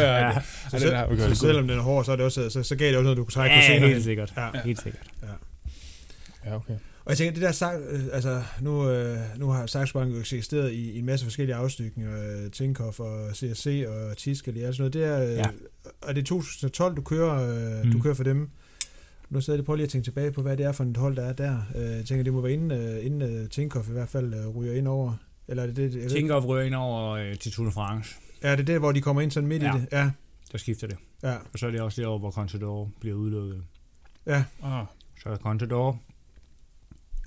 Ja, ja. Så, det selv, der, okay, så selvom den er hård, så, er det også, så, så gav det også noget, du kunne trække på ja senere. helt sikkert. Ja. Ja. Helt sikkert. Ja, okay. Og jeg tænker, det der, Sa- øh, altså, nu, øh, nu har Saxo Bank jo eksisteret i, i en masse forskellige afstykninger, øh, Tinkoff og CSC og Tiskel og sådan noget. Det er, øh, Ja. og det er 2012, du kører, øh, mm. du kører for dem. Nu sidder jeg prøver lige at tænke tilbage på, hvad det er for et hold, der er der. Øh, jeg tænker, det må være inden, øh, inden øh, Tinkoff i hvert fald øh, ryger ind over. Eller er det det? Tinkoff rører ind over øh, til Tour de France. Ja, det er det, hvor de kommer ind sådan midt Ja. i det. Ja, Der skifter det. ja, Og så er det også år, hvor Contador bliver udelukket. ja. Ah, Så er Contador.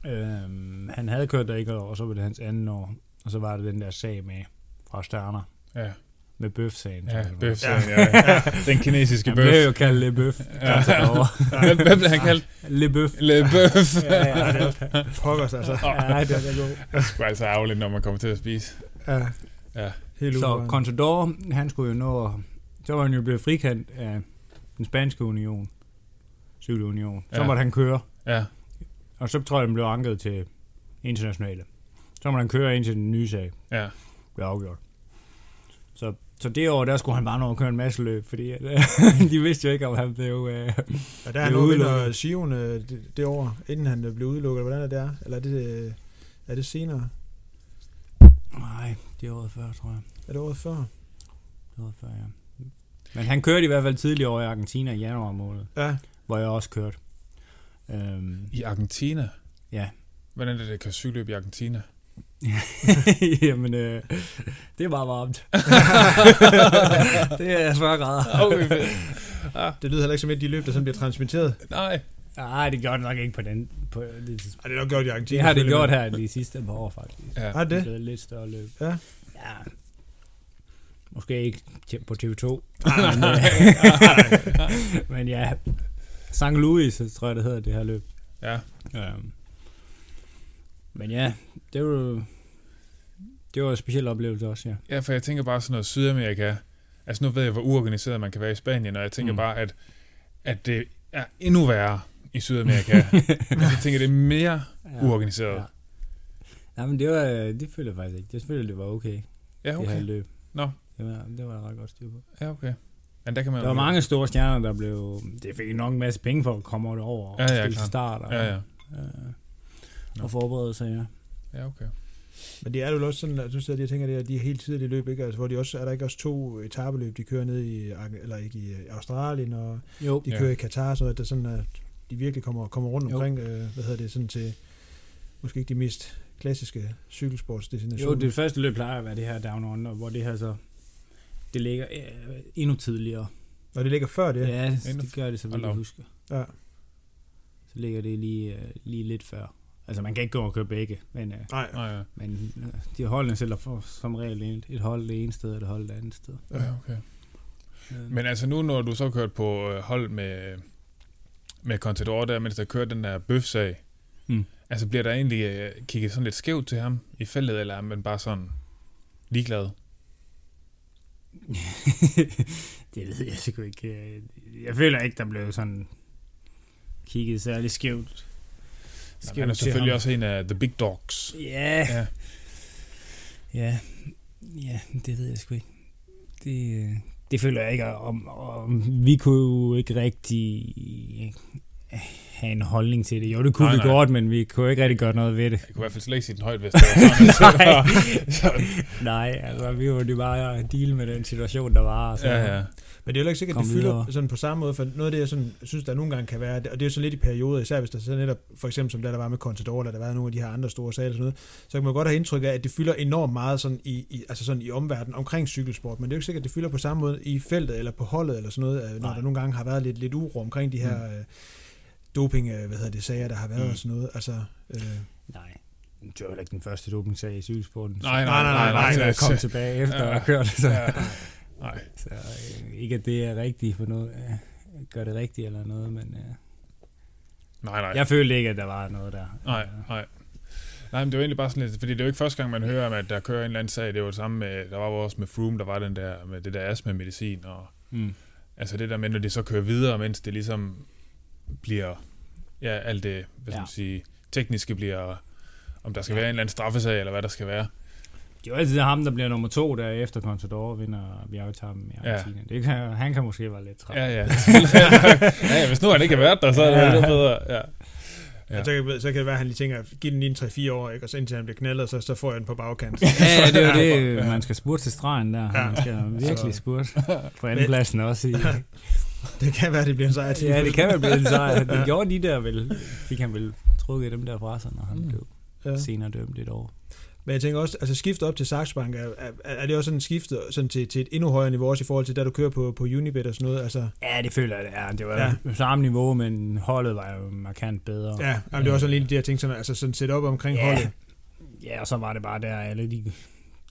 Øhm, han havde kørt der ikke, og så var det hans anden år. Og så var det den der sag med fra Sterner. ja, Med bøf-sagen. ja, tror jeg, bøf, Ja. ja. Den kinesiske Han bøf. blev jo kaldt Le Bøf. Ja. Hvad, blev han kaldt? Le Bøf. Le bøf. Ja, ja, det er. Pokkers, altså. Ja, det er god. Det sgu altså ærgerligt, når man kommer til at spise. Ja. Ja. Helt Så. Contador, han skulle jo nå... at- Så var han jo blevet frikendt af den spanske union. Union. Så Ja. måtte han køre. Ja, Og så tror jeg, den blev anket til internationale. Så må han køre ind til den nye sag. ja. Blev afgjort. Så, så det år, der skulle han bare nå at køre en masse løb, fordi at, de vidste jo ikke, om han blev... Øh, Ja, der er nu vinder udelukket. Sion øh, det, det år, inden han øh, blev udelukket. Hvordan er det er? Eller er det, øh, er det senere? nej, det er året før, tror jeg. Er det året før? Det er året før, ja. Men han kørte i hvert fald tidligere over i Argentina i januar måned, Ja, hvor jeg også kørte. Øhm, I Argentina? ja. Hvordan er det, det kan cykelløb i Argentina? Jamen, øh, det er bare varmt. det er 40 grader. Okay, fedt. det lyder heller ikke som et af de løb, der sådan bliver transmitteret. Nej. Nej, det gjorde det nok ikke på den. På det. Ej, det er nok gjort i Argentina. det har det gjort her de sidste par år, faktisk. Ja. Har det? Det er lidt større løb. Ja. Ja. Måske ikke på TV2. Ah, men, øh, men ja, St. Louis, tror jeg, det hedder det her løb. Ja. Um, men ja, det var jo- det var en speciel oplevelse også, ja. Ja, for jeg tænker bare sådan noget Sydamerika. Altså nu ved jeg, hvor uorganiseret man kan være i Spanien, og jeg tænker mm. Bare, at, at det er endnu værre i Sydamerika. altså, jeg tænker, det er mere ja. uorganiseret. Ja. Nej, men det var, det følte jeg faktisk ikke. Det følte det var okay, Ja, det her okay. løb. Nå. Det var, det var jeg ret godt styr på. Ja, okay. Men der kan man Der var mange store stjerner, der blev... Det fik nok en masse penge for at komme over og Ja, ja, stille start og, Ja, ja. øh, og forberede sig, ja. Ja, okay. Men det er jo også sådan, at du sidder jeg tænker, det er de helt tidlige løb, ikke? Altså, hvor de også, er der ikke også to etabeløb, de kører ned i, eller ikke i øh, Australien, og Jo. de Ja. kører i Katar, sådan noget, der sådan, at de virkelig kommer, kommer rundt Jo. omkring, øh, hvad hedder det, sådan til, måske ikke de mest klassiske cykelsportsdestinationer. Jo, det første løb plejer at være det her Down Under, hvor det her så... Det ligger øh, endnu tidligere. Og det ligger før det. Ja, Endnu- det gør det, så vidt jeg husker. Ja. Så ligger det lige, øh, lige lidt før. Altså, man kan ikke gå og køre begge, men, øh, Nej, Nej, ja. men øh, de holdene sælger for, som regel et, et hold det ene sted, og et hold det andet sted. ja, okay. Men altså nu, når du så har kørt på øh, hold med, med Contador der, mens der kører den der bøfsag. Mm. Altså bliver der egentlig øh, kigget sådan lidt skævt til ham i feltet, eller er man bare sådan ligeglad? det ved jeg sgu ikke. Jeg føler ikke, der blev sådan kigget særlig skævt. Jamen, han er selvfølgelig også en af the big dogs. Ja. Ja. Ja. Ja, det ved jeg sgu ikke. Det, øh, det føler jeg ikke om, om. Vi kunne jo ikke rigtig have en holdning til det. Jo, det kunne Nej, vi nej. godt, men vi kunne ikke rigtig gøre noget ved det. Jeg kunne i hvert fald slet ikke sige den højt, hvis det var sådan. Nej. Nej, altså vi var jo bare at deal med den situation, der var. og Så. ja, ja. Men det er jo ikke sikkert, at det fylder videre. sådan på samme måde, for noget af det, jeg sådan, synes, der nogle gange kan være, og det er jo så lidt i perioder, især hvis der så netop, for eksempel som der, der var med Contador, eller der var nogle af de her andre store sager, sådan noget, så kan man godt have indtryk af, at det fylder enormt meget sådan i, i, altså sådan i omverdenen omkring cykelsport, men det er jo ikke sikkert, at det fylder på samme måde i feltet, eller på holdet, eller sådan noget, øh, når Nej. der nogle gange har været lidt, lidt uro omkring de her mm. Doping, øh, hvad hedder det, sager, der har været Mm. og sådan noget, altså... Øh, Nej, det var heller ikke den første dopingsag i cykelsporten. Nej, nej, nej, nej, Så nej. jeg kom tilbage efter Ja. at have kørt. Så, Ja. Nej. så øh, ikke at det er rigtigt for noget. Øh, gør det rigtigt eller noget, men øh, Nej, nej. jeg følte ikke, at der var noget der. Nej, nej. Nej, men det var egentlig bare sådan lidt, fordi det er jo ikke første gang, man hører om, at der kører en eller anden sag. Det var det samme med, der var jo også med Froome, der var den der, med det der astma-medicin, og Mm. altså det der med, når de så kører videre, mens det ligesom bliver, ja, alt det, hvad skal Ja. man sige, tekniske bliver, om der skal være en eller anden straffesag, eller hvad der skal være. Det er jo altid ham, der bliver nummer to, der efter Contador vinder bjergetappen i Argentina. Ja. Det kan, han kan måske være lidt træt. Ja, ja. ja, ja, hvis nu han ikke har været der, så er det Ja. lidt bedre. Ja. ja. Så, kan, så kan det være, at han lige tænker, giv den lige en 3-4 år, ikke? og så indtil han bliver knaldet, så, så får jeg den på bagkant. Ja, ja, det er jo det. Man skal spurte til stregen der. Ja. Man skal virkelig spurte. På andenpladsen også. I, det kan være, det bliver en sejr. ja, det kan være blevet en sejr. Det gjorde de der vel. Fik han vel trukket dem der fra sig, når han Mm. blev Ja. senere dømt et år. Men jeg tænker også, altså skifte op til Saxo Bank, er, er, er det også sådan skifte sådan til, til et endnu højere niveau, også i forhold til, da du kører på, på Unibet og sådan noget? Altså, Ja, det føler jeg, det er. Det var Ja. ja. samme niveau, men holdet var jo markant bedre. ja, jamen, det er også sådan lidt de her ting, sådan, altså sådan set op omkring Ja. holdet. Ja, og så var det bare der, alle de,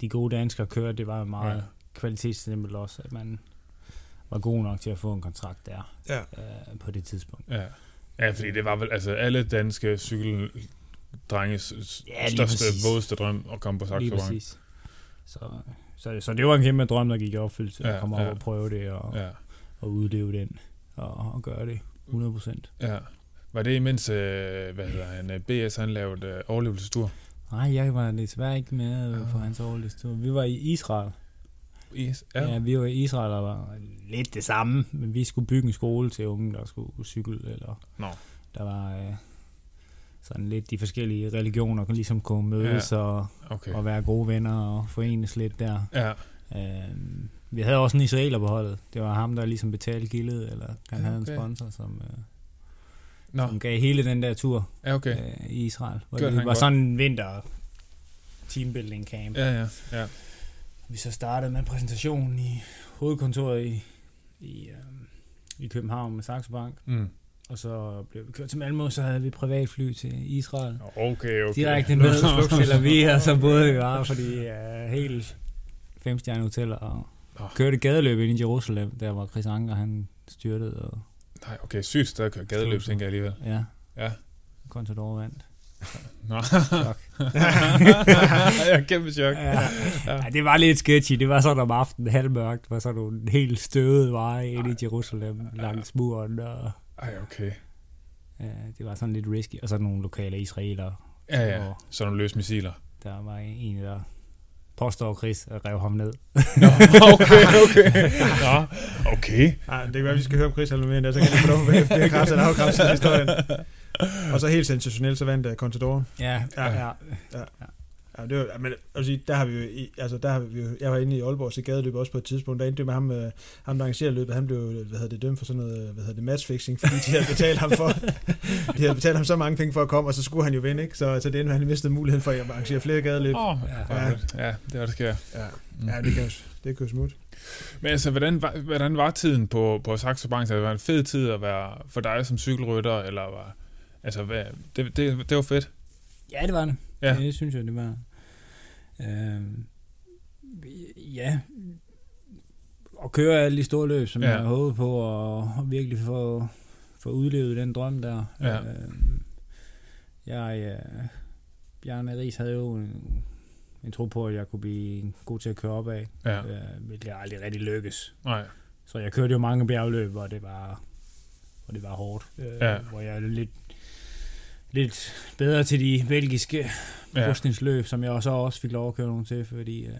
de gode danskere kørte. Det var jo meget Ja. ja. kvalitetsstempel også, at man var god nok til at få en kontrakt der Ja. øh, på det tidspunkt. Ja. ja, fordi det var vel, altså alle danske cykeldrenges Ja, største, vådeste drøm at komme på Saxo. Så, så, så det var en kæmpe drøm, der gik i opfyldelse. Ja, at komme ja. op og prøve det og, Ja, og udleve den og, og gøre det 100%. ja. Var det imens, øh, hvad hedder han, øh, BS han lavede øh, overlevelsestur? Nej, jeg var desværre ikke med Ah. på hans overliste. Vi var i Israel. Yes. Ja. Ja. vi var i Israel og var lidt det samme, men vi skulle bygge en skole til unge, der skulle cykle, eller Nå. der var øh, sådan lidt de forskellige religioner, kan ligesom kunne mødes ja. og, Okay. og være gode venner og forenes lidt der. Ja, Øh, vi havde også en israeler på holdet. Det var ham, der ligesom betalte gildet, eller han Ja, havde en okay. sponsor, som, øh, Nå, som gav hele den der tur ja, okay. øh, i Israel. Hvor Gjorde det var godt. sådan en vinter teambuilding camp. Ja, ja, ja. Vi så startede med en præsentation i hovedkontoret i, i, øh, i København med Saxo Bank. Mm. Og så blev vi kørt til Malmø, så havde vi privatfly til Israel. Okay, okay. Direkte ned til vi og så boede vi bare, fordi uh, helt femstjerne hoteller og Nå. kørte gadeløb ind i Jerusalem, der hvor Chris Anker han styrtede, og Nej, okay, sygt sted at køre gadeløb, tænker jeg alligevel. ja, Ja. Contador vandt. Nå. Chok. jeg er kæmpe chok. Ja. ja. det var lidt sketchy. Det var sådan om aftenen, halvmørkt, var sådan nogle helt støvede veje ind i Jerusalem langs muren, og Ej, okay. ja, det var sådan lidt risky. Og så nogle lokale israelere, Ja, ja. Og Så nogle løse missiler. der var en, der påstår Chris at rev ham ned. Nå, okay, okay. Nå, okay. Nej, det kan være, vi skal høre om Chris eller mere så kan vi få lov at blive kraftigt og afkræftet historien. Og så helt sensationelt, så vandt uh, Contador. Ja, Ja. ja. ja. Ja, det var, men altså, sige, der har vi jo, altså der har vi jo, jeg var inde i Aalborg til gadeløb også på et tidspunkt, der endte det med ham, øh, ham der arrangerer løbet, han blev, hvad hedder det, dømt for sådan noget, hvad hedder det, matchfixing, fordi de havde betalt ham for, de havde betalt ham så mange penge for at komme, og så skulle han jo vinde, ikke? Så, så det endte med, at han mistede muligheden for at arrangere flere gadeløb. Oh, Ja. ja. ja, det var det sker. Ja, ja det kan jo, det kan jo smutte. Men altså, hvordan var, hvordan var tiden på, på Saxo Bank? Altså, var det en fed tid at være for dig som cykelrytter, eller var, altså, hvad, det, det, det var fedt. ja, det var det. Ja. Det synes jeg, det var. Øhm, ja, at køre alle de store løb, som Ja. jeg havde håbet på, og, og virkelig få, få udlevet den drøm der. Ja. Øh, jeg, øh, Bjarne Ries havde jo en, en tro på, at jeg kunne blive god til at køre op af, Ja, øh, hvilket aldrig rigtig lykkes. nej. Så jeg kørte jo mange bjergløb, hvor det var, hvor det var hårdt. Øh, Ja. Hvor jeg lidt, lidt bedre til de belgiske Ja. krydsningsløb, som jeg så også fik lov at køre nogle til, fordi øh,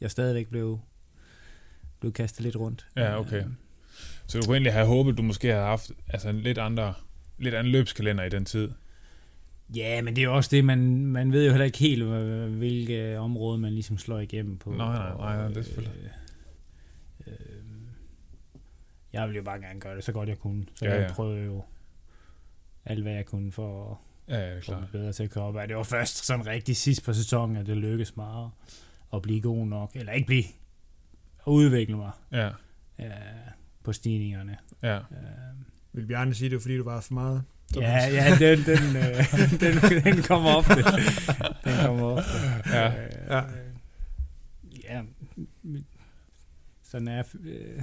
jeg stadigvæk blev, blev kastet lidt rundt. Ja, okay. Øh, Så du kunne egentlig have håbet, du måske havde haft altså, en lidt, andre, lidt anden løbskalender i den tid. Ja, men det er jo også det, man, man ved jo heller ikke helt, hvilke områder man ligesom slår igennem på. Nej, nej, nej, nej, det er selvfølgelig. Øh, øh, jeg ville jo bare gerne gøre det så godt jeg kunne, så Ja, jeg ja. prøvede jo alt, hvad jeg kunne for Ja, ja, er klart. mig bedre til at køre op. af. Det var først sådan rigtig sidst på sæsonen, at det lykkedes meget at blive god nok, eller ikke blive, at udvikle mig Ja, øh, på stigningerne. ja. Øh, Vil Bjarne sige, det var fordi, du var for meget? Ja, ja, den, den, øh, den, den kommer ofte. Den kommer ofte. Ja. Øh, Ja. ja. Sådan er, øh,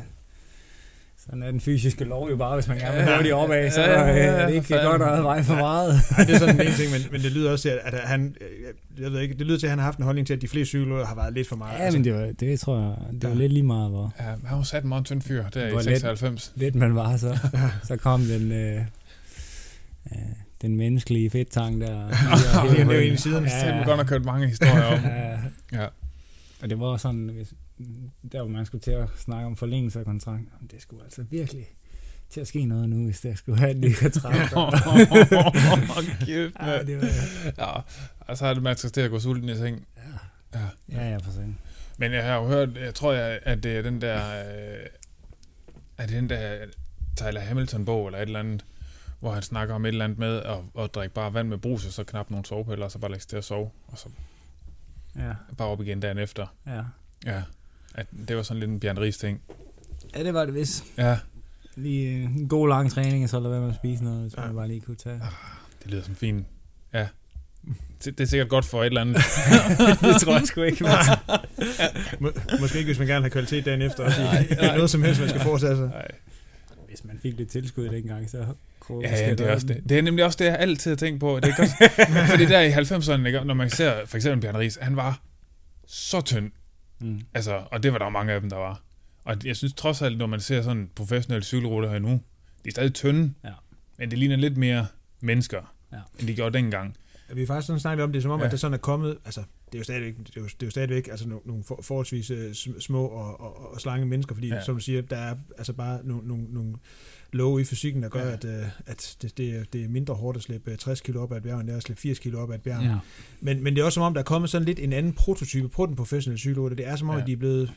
sådan er den fysiske lov jo bare, hvis man gerne vil Ja. hurtigt opad, så Ja, ja, ja, er det ikke godt at have vej for meget. Nej, det er sådan en ting, men, men det lyder også til, at, at han, øh, jeg ved ikke, det lyder til, at han har haft en holdning til, at de fleste cykelryttere har været lidt for meget. Ja, men det, var, det tror jeg, det var Ja. lidt lige meget, hvor ja han var sat en meget tynd fyr der i let- 96. lidt man var, så, så kom den, øh, øh, den menneskelige fedtang der. det er jo en i siden. Ja, ja. godt have kørt mange historier om. Ja. Ja. Og det var sådan, hvis, der hvor man skulle til at snakke om forlængelse af kontrakten, jamen, det skulle altså virkelig til at ske noget nu, hvis der skulle have en ny kontrakt. Kæft, ja, det var, Ja, og så har det man skal til at gå sulten i seng. ja, ja, for sådan. Men jeg har jo hørt, jeg tror, jeg, at det er den der, øh, er det den der Tyler Hamilton-bog, eller et eller andet, hvor han snakker om et eller andet med at, at drikke bare vand med brus, og så knap nogle sovepiller, og så bare lægge til at sove, og så Ja, bare op igen dagen efter. ja. Ja, at det var sådan lidt en Bjørn Ries ting. Ja, det var det vist. Ja, Lige øh, en god lang træning, og så lade være med at spise noget, hvis Ja. man bare lige kunne tage. det lyder som fint. Ja. Det, det er sikkert godt for et eller andet. det tror jeg sgu ikke. Må, måske ikke, hvis man gerne have kvalitet dagen efter. Også. Nej, Det er noget som helst, man skal foretage sig. Nej. Hvis man fik lidt tilskud dengang, så kunne Ja, ja, det er også det. Det er nemlig også det, jeg altid har tænkt på. Det er godt, fordi der i 90'erne, ikke, når man ser for eksempel Bjørn Ries, han var så tynd. Mm. Altså, og det var der mange af dem, der var. Og jeg synes trods alt, når man ser sådan professionelle cykelruter her nu, de er stadig tynde, Ja. men det ligner lidt mere mennesker, Ja. end de gjorde dengang. Vi har faktisk sådan snakket om det, som om, Ja. at det sådan er kommet, altså, det er jo stadigvæk, det er jo, det er jo stadigvæk altså, nogle, nogle for, forholdsvis øh, sm- små og, og, og slange mennesker, fordi, Ja. ja. som du siger, der er altså bare nogle, nogle, nogle love i fysikken, der gør, Ja. at, øh, at det, det, er, det er mindre hårdt at slippe øh, 60 kilo op ad et bjerg, end det er at slippe 80 kilo op ad et bjerg. Ja. Men, men det er også som om, der er kommet sådan lidt en anden prototype på den professionelle cykelrytter. Det er som om, Ja. at de er blevet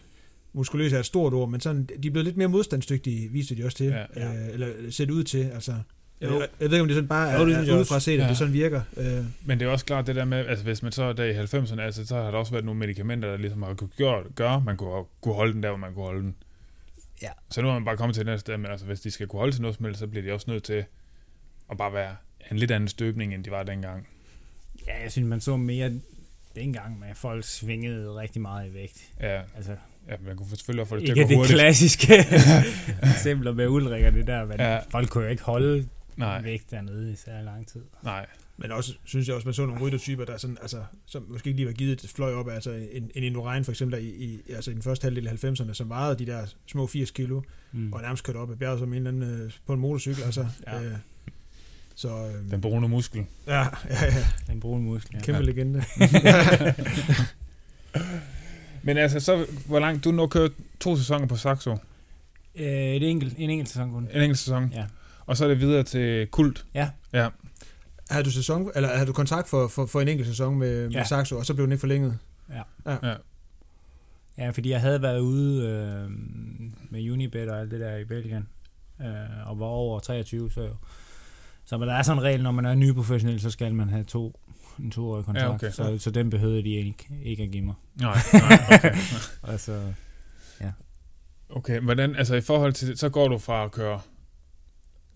muskuløse er et stort ord, men sådan, de er blevet lidt mere modstandsdygtige, viser de også til, Ja. ja. øh, eller ser det ud til, altså. Jeg, Jo. jeg, jeg ved ikke, om det sådan bare Jo, er, det er udefra set, at Ja. det sådan virker. Øh, Men det er også klart det der med, altså hvis man så der i 90'erne, altså så har der også været nogle medicamenter, der ligesom har kunne gøre, gøre man kunne, kunne holde den der, hvor man kunne holde den. Ja. Så nu er man bare kommet til den her sted, men altså hvis de skal kunne holde til noget som helst, så bliver de også nødt til at bare være en lidt anden støbning, end de var dengang. ja, jeg synes, man så mere dengang med, at folk svingede rigtig meget i vægt. Ja, Altså, ja man kunne selvfølgelig også få det til at gå det hurtigt. klassiske eksempler med Ulrik og det der, men ja. folk kunne jo ikke holde Nej, vægt dernede i særlig lang tid. nej. Men også, synes jeg også, man så nogle ryttertyper, der sådan, altså, som måske ikke lige var givet et fløj op, altså en, en Indurain for eksempel, der i, i, altså i den første halvdel af 90'erne, som vejede de der små 80 kilo, Mm. og nærmest kørte op ad bjerget som en eller anden øh, på en motorcykel, altså. Ja. Øh, så, øh, Den brune muskel. ja, ja, ja, Den brune muskel. Ja. kæmpe Ja. legende. Men altså, så hvor langt, du nu kørt to sæsoner på Saxo, Øh, et enkelt, en enkelt sæson kun. en enkelt sæson, Ja. og så er det videre til Kult. Ja. Ja, Havde du, sæson, eller havde du kontrakt for, for, for en enkelt sæson med, ja. Ja. med Saxo, og så blev den ikke forlænget? Ja, fordi jeg havde været ude øh, med Unibet og alt det der i Belgien, øh, og var over 23, så så men der er sådan en regel, når man er ny professionel, så skal man have to, en toårig kontrakt, Ja, okay. så, så den behøvede de ikke, ikke at give mig. nej, nej, okay. Altså, Okay, hvordan, altså i forhold til, så går du fra at køre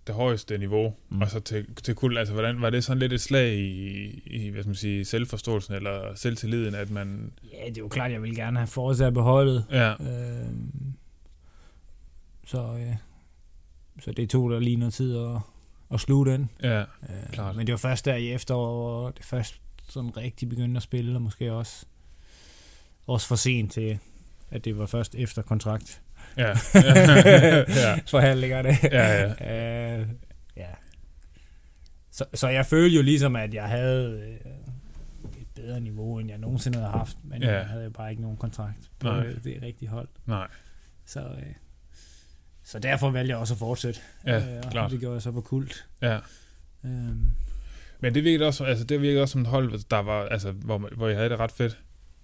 det højeste niveau, mm. Og så til, til kul, altså hvordan, var det sådan lidt et slag i, i hvad skal man sige, selvforståelsen eller selvtilliden, at man, ja, det er jo klart, jeg ville gerne have fortsat beholdet. ja, Øh, så, ja. så det tog der lige noget tid at, at sluge den. Ja, Øh, Klart. Men det var først der i efteråret, hvor det først sådan rigtig begyndte at spille, og måske også, også for sent til, at det var først efter kontrakt. Ja, ja, Forhandlingerne. ja, ja. Øh, ja. Så, så jeg følte jo ligesom, at jeg havde øh, et bedre niveau, end jeg nogensinde havde haft, men Ja. jeg havde jo bare ikke nogen kontrakt på Nej. det rigtige hold. Nej, Så, øh, så derfor valgte jeg også at fortsætte. Ja, øh, og klart. Det gjorde jeg så på kult. ja. Øhm, Men det virkede også, altså det virkede også som et hold, der var, altså, hvor, hvor jeg havde det ret fedt.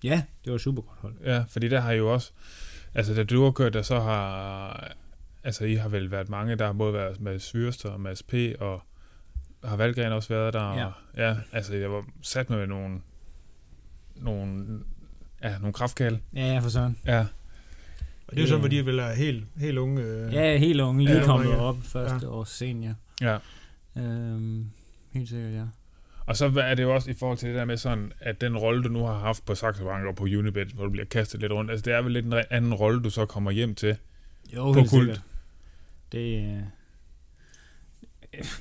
ja, det var et super godt hold. Ja, fordi der har I jo også, altså da du har kørt der, så har, altså I har vel været mange, der har både været med Syrster og Mads P. og har Valgren også været der. Ja. Og, ja, altså jeg var sat med nogle, nogle, ja, nogle kraftkald. Ja, ja, for sådan. Ja, Og det er jo sådan, hvor de vil være helt, helt unge. Øh, Ja, helt unge, lige Ja. kommet Ja. op første års senior. ja. Øhm, helt sikkert, ja. Og så er det jo også i forhold til det der med sådan, at den rolle, du nu har haft på Saxo Bank og på Unibet, hvor du bliver kastet lidt rundt, altså det er vel lidt en anden rolle, du så kommer hjem til. Jo, På helt kult. sikkert. Det, øh,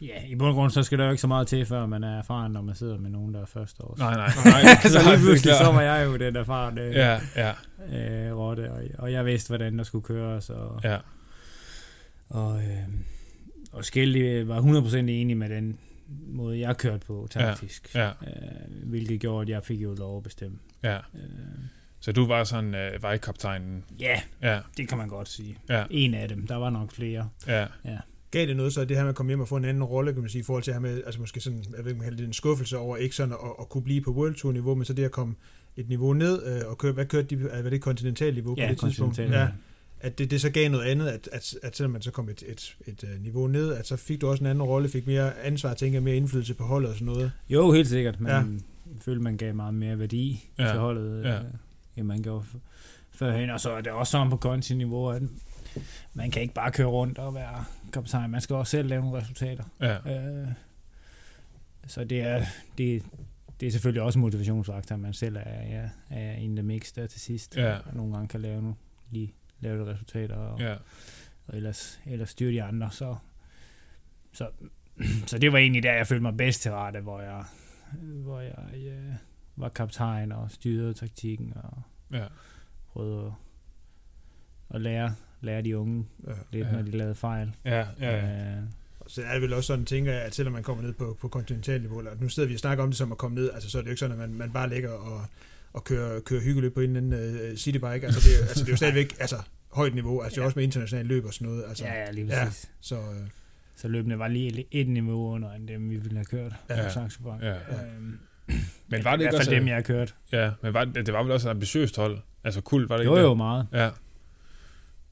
ja, i bund og grund, så skal der jo ikke så meget til, før man er erfaren, når man sidder med nogen, der er første års. Nej, nej. nej så klart, lige pludselig, så var jeg jo den erfarne Ja, ja, øh, rotte, og, og jeg vidste, hvordan der skulle køres, og, ja, og, øh, og Skelly var 100% enig med den måde, jeg kørte på taktisk. ja, Øh, hvilket gjorde, at jeg fik jo lov at bestemme. ja. Øh, Så du var sådan øh, vejkaptajnen. ja, Ja, det kan man godt sige. ja, En af dem, der var nok flere. ja, Gav det noget så, det her med at komme hjem og få en anden rolle, kan man sige, i forhold til her med, altså måske sådan, jeg ved ikke, det en skuffelse over ikke sådan at, at kunne blive på World Tour niveau, men så det at komme et niveau ned øh, og køre, hvad kørte de, var det kontinental niveau Ja, på det tidspunkt? Ja, at det, det så gav noget andet, at, at, at selvom man så kom et, et, et, øh, niveau ned, at så fik du også en anden rolle, fik mere ansvar, tænker mere indflydelse på holdet og sådan noget. Jo, helt sikkert. Man Ja. følte, man gav meget mere værdi Ja. til holdet, Ja. ja. end man gjorde førhen. Og så er det også sådan på konti-niveau, at man kan ikke bare køre rundt og være kaptajn. Man skal også selv lave nogle resultater. ja, Øh, så det er, det, det er selvfølgelig også en motivationsfaktor, at man selv er, ja, er in the mix der til sidst. Ja. Og nogle gange kan lave nogle, lige lave de resultater, og, ja, og ellers, ellers styre de andre. Så, så, så det var egentlig der, jeg følte mig bedst til rette, hvor jeg, hvor jeg øh, var kaptajn og styrede taktikken og ja, prøvede at, at lære, lære de unge Ja. lidt, Ja. når de lavede fejl. ja, ja, Øh, Så er det vel også sådan, tænker jeg, at selvom man kommer ned på, på kontinentalniveau, eller nu sidder vi og snakker om det som at komme ned, altså så er det jo ikke sådan, at man, man bare ligger og, og kører, kører hyggeløb på en eller anden uh, citybike. Altså det, er- altså det er jo stadigvæk altså, højt niveau, altså det er Ja. også med international løb og sådan noget. Altså, ja, ja, lige ja. Så øh, Så løbende var lige et niveau under end dem, vi ville have kørt. Ja. Ja. Ja. Bank. ja. Øhm, Men var det I ikke hvert også... fald dem, jeg har kørt. Ja, men var, det det var vel også et ambitiøst hold? Altså kult, var det ikke Jo, det? jo, meget. Ja,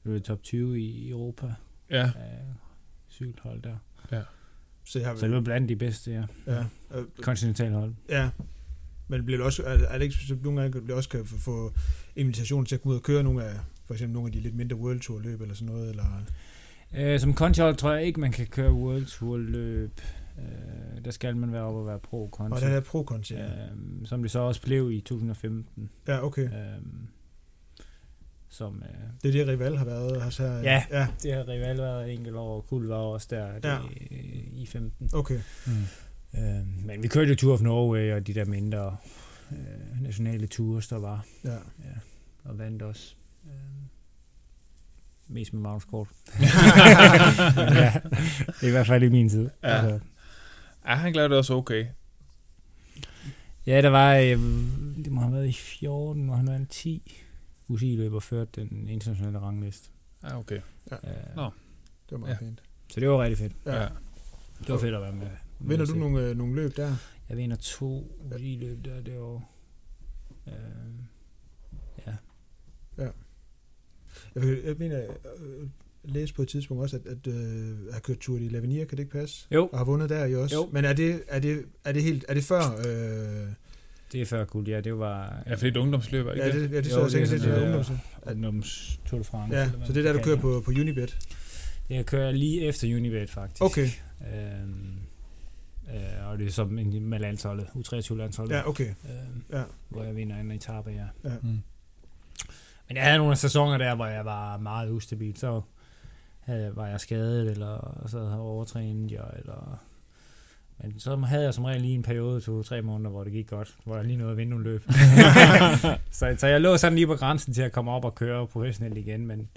Vi var i top 20 i Europa. ja, Ja. Sygt hold der. så jeg har Så det var blandt de bedste, ja. ja, øh, Kontinentalhold. ja. Men bliver det også, det ikke, så nogle gange bliver også kan få- invitation til at komme ud og køre nogle af, for eksempel nogle af de lidt mindre World Tour løb eller sådan noget, eller... Øh, som kontihold tror jeg ikke, man kan køre World Tour løb. Øh, der skal man være oppe og være pro Og konti. det er pro konti ja. øh, som det så også blev i 2015. ja, okay. Øh, som, øh, Det er det, Rival har været også her. Ja. Ja, det har rival været et enkelt år, og Kul var også der Ja. ja. i 15. okay. mm. Øh, men vi kørte jo Tour of Norway og de der mindre øh, nationale tours, der var, Ja. og vandt også. Øh, mest med Magnus Kort. ja, det er i hvert fald i min tid. Ja. Altså, ja, han klarede det også okay. ja, der var, øh, det må have været i 14, hvor han vandt 10 UCI-løb og førte den internationale rangliste. Ja, okay. Øh, Nå. Det var meget Ja. fint. Så det var rigtig fedt. Ja. Ja. Det var fedt at være med. Vinder du nogle, øh, nogle løb der? Jeg vinder to UCI-løb der det år. Øh, ja. Jeg, vil- jeg mener, jeg øh, læste på et tidspunkt også, at, at øh, jeg har kørt Tour de l'Avenir, kan det ikke passe? Jo, Og har vundet der i også. Jo. Men er det, er det, er det helt, er det før? Øh, det er før guld, ja. Det var Ja, fordi det er ungdomsløb, ikke ja, det, ja, det, Jo, så jeg det sikkert er til sådan, til øh, ungdoms. ungdoms Tour de France. Ja, så det er der, du kører på, på Unibet. det. Det jeg kører lige efter Unibet, faktisk. Okay, Øhm, øh, og det er som en- med landsholdet, U23-landsholdet. ja, okay. Øhm, Ja. Hvor jeg vinder en etape, ja. Mm. Men jeg havde nogle sæsoner der, hvor jeg var meget ustabil. Så havde, var jeg skadet, eller så havde jeg overtrænet jeg, eller... Men så havde jeg som regel lige en periode, to-tre måneder, hvor det gik godt, hvor jeg lige nåede at vinde nogle løb. så, så jeg lå sådan lige på grænsen til at komme op og køre professionelt igen, men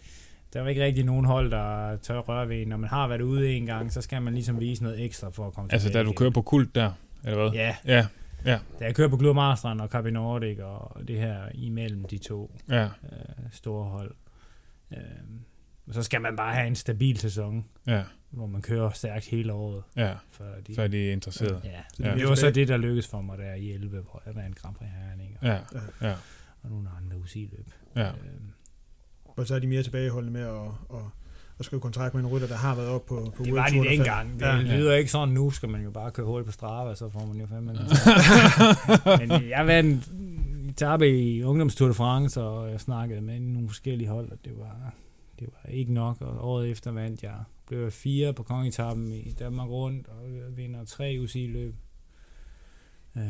der var ikke rigtig nogen hold, der tør røre ved en. Når man har været ude en gang, så skal man ligesom vise noget ekstra for at komme Altså, tilbage da du kører på kult der, eller hvad? Ja, Ja, da jeg kører på Glur Marstrand og Carbi Nordic og det her imellem de to ja, øh, store hold. Øh, så skal man bare have en stabil sæson, ja, hvor man kører stærkt hele året. ja, Før de, før de er interesseret. Ja, Ja. de det er var så det, der lykkedes for mig der i 11, hvor jeg vandt Grand Prix Herning og, Ja, ja, og nogle andre UCI-løb. ja, Øh, Og så er de mere tilbageholdende med at, at, at skrive kontrakt med en rytter, der har været op på, på det var de dengang. Det Ja. lyder ikke sådan nu, skal man jo bare køre hurtigt på Strava, så får man jo fandme Men jeg vandt etape i Ungdomstour de France, og jeg snakkede med nogle forskellige hold, og det var, det var ikke nok. Og året efter vandt jeg, blev jeg fire på kongetappen i Danmark rundt, og jeg vinder tre UCI-løb. Øh,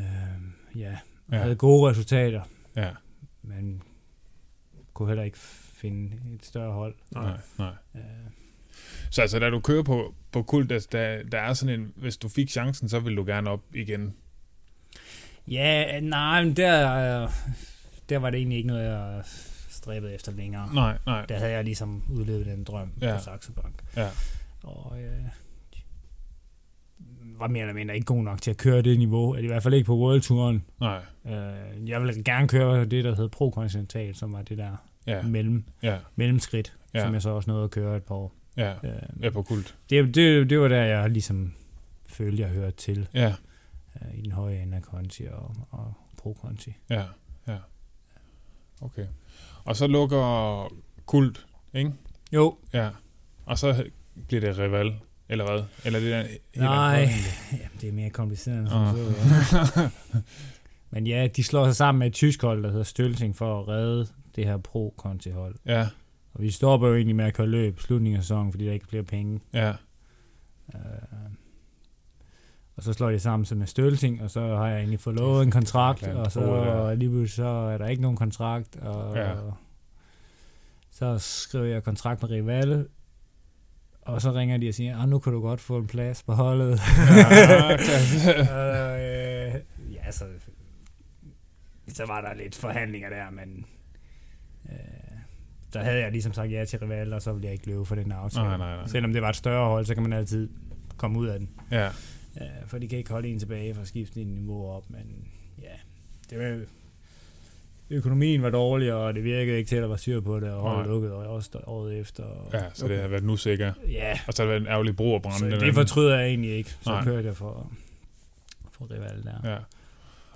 ja, og Ja. havde gode resultater, ja, men kunne heller ikke finde et større hold. nej, nej. Øh, Så altså, da du kører på, på kult, altså, der, der er sådan en, hvis du fik chancen, så vil du gerne op igen. Ja, nej, men der, der var det egentlig ikke noget, jeg stræbede efter længere. Nej, nej, Der havde jeg ligesom udlevet den drøm ja. på Saxo Bank. ja, Og øh, var mere eller mindre ikke god nok til at køre det niveau. I hvert fald ikke på World Touren. nej, Øh, jeg ville gerne køre det, der hed Pro Continental, som var det der ja, mellem, ja, mellemskridt, Ja. som jeg så også nåede at køre et par år. ja, Øh, ja, på kult. det, det, det var der, jeg ligesom følte, jeg hørte til Ja, øh, i den høje ende af Conti og, og Pro Conti. ja, ja. Okay. Og så lukker kult, ikke? Jo, Ja. Og så bliver det rival, eller hvad? Eller det der Nej? Jamen, det er mere kompliceret end som Ah. så, ja. Men ja, de slår sig sammen med et tysk hold, der hedder Stølting, for at redde det her pro conti hold Ja, Og vi stopper jo egentlig med at køre løb slutningen af sæsonen, fordi der ikke bliver penge. ja, Øh, og så slår de sammen med Stølting, og så har jeg egentlig fået lovet en kontrakt, Klart, og så jeg. og lige pludselig så er der ikke nogen kontrakt, og Ja. så skriver jeg kontrakt med Rivale, og så ringer de og siger, ah, nu kan du godt få en plads på holdet. ja okay. og, øh, ja, så, så var der lidt forhandlinger der, men der havde jeg ligesom sagt ja til Rivale, og så ville jeg ikke løbe for den aftale. Nej, nej, nej. Selvom det var et større hold, så kan man altid komme ud af den. Ja, Øh, for de kan ikke holde en tilbage for at skifte en niveau op, men ja, det var, økonomien var dårlig, og det virkede ikke til, at der var styr på det, og holdet lukkede og også året efter. Og, ja, så det har været nu sikker. ja Og så har det været en ærgerlig bro at brænde. så det fortryder jeg egentlig ikke. Så Nej. kørte jeg for, for Rival der. Ja.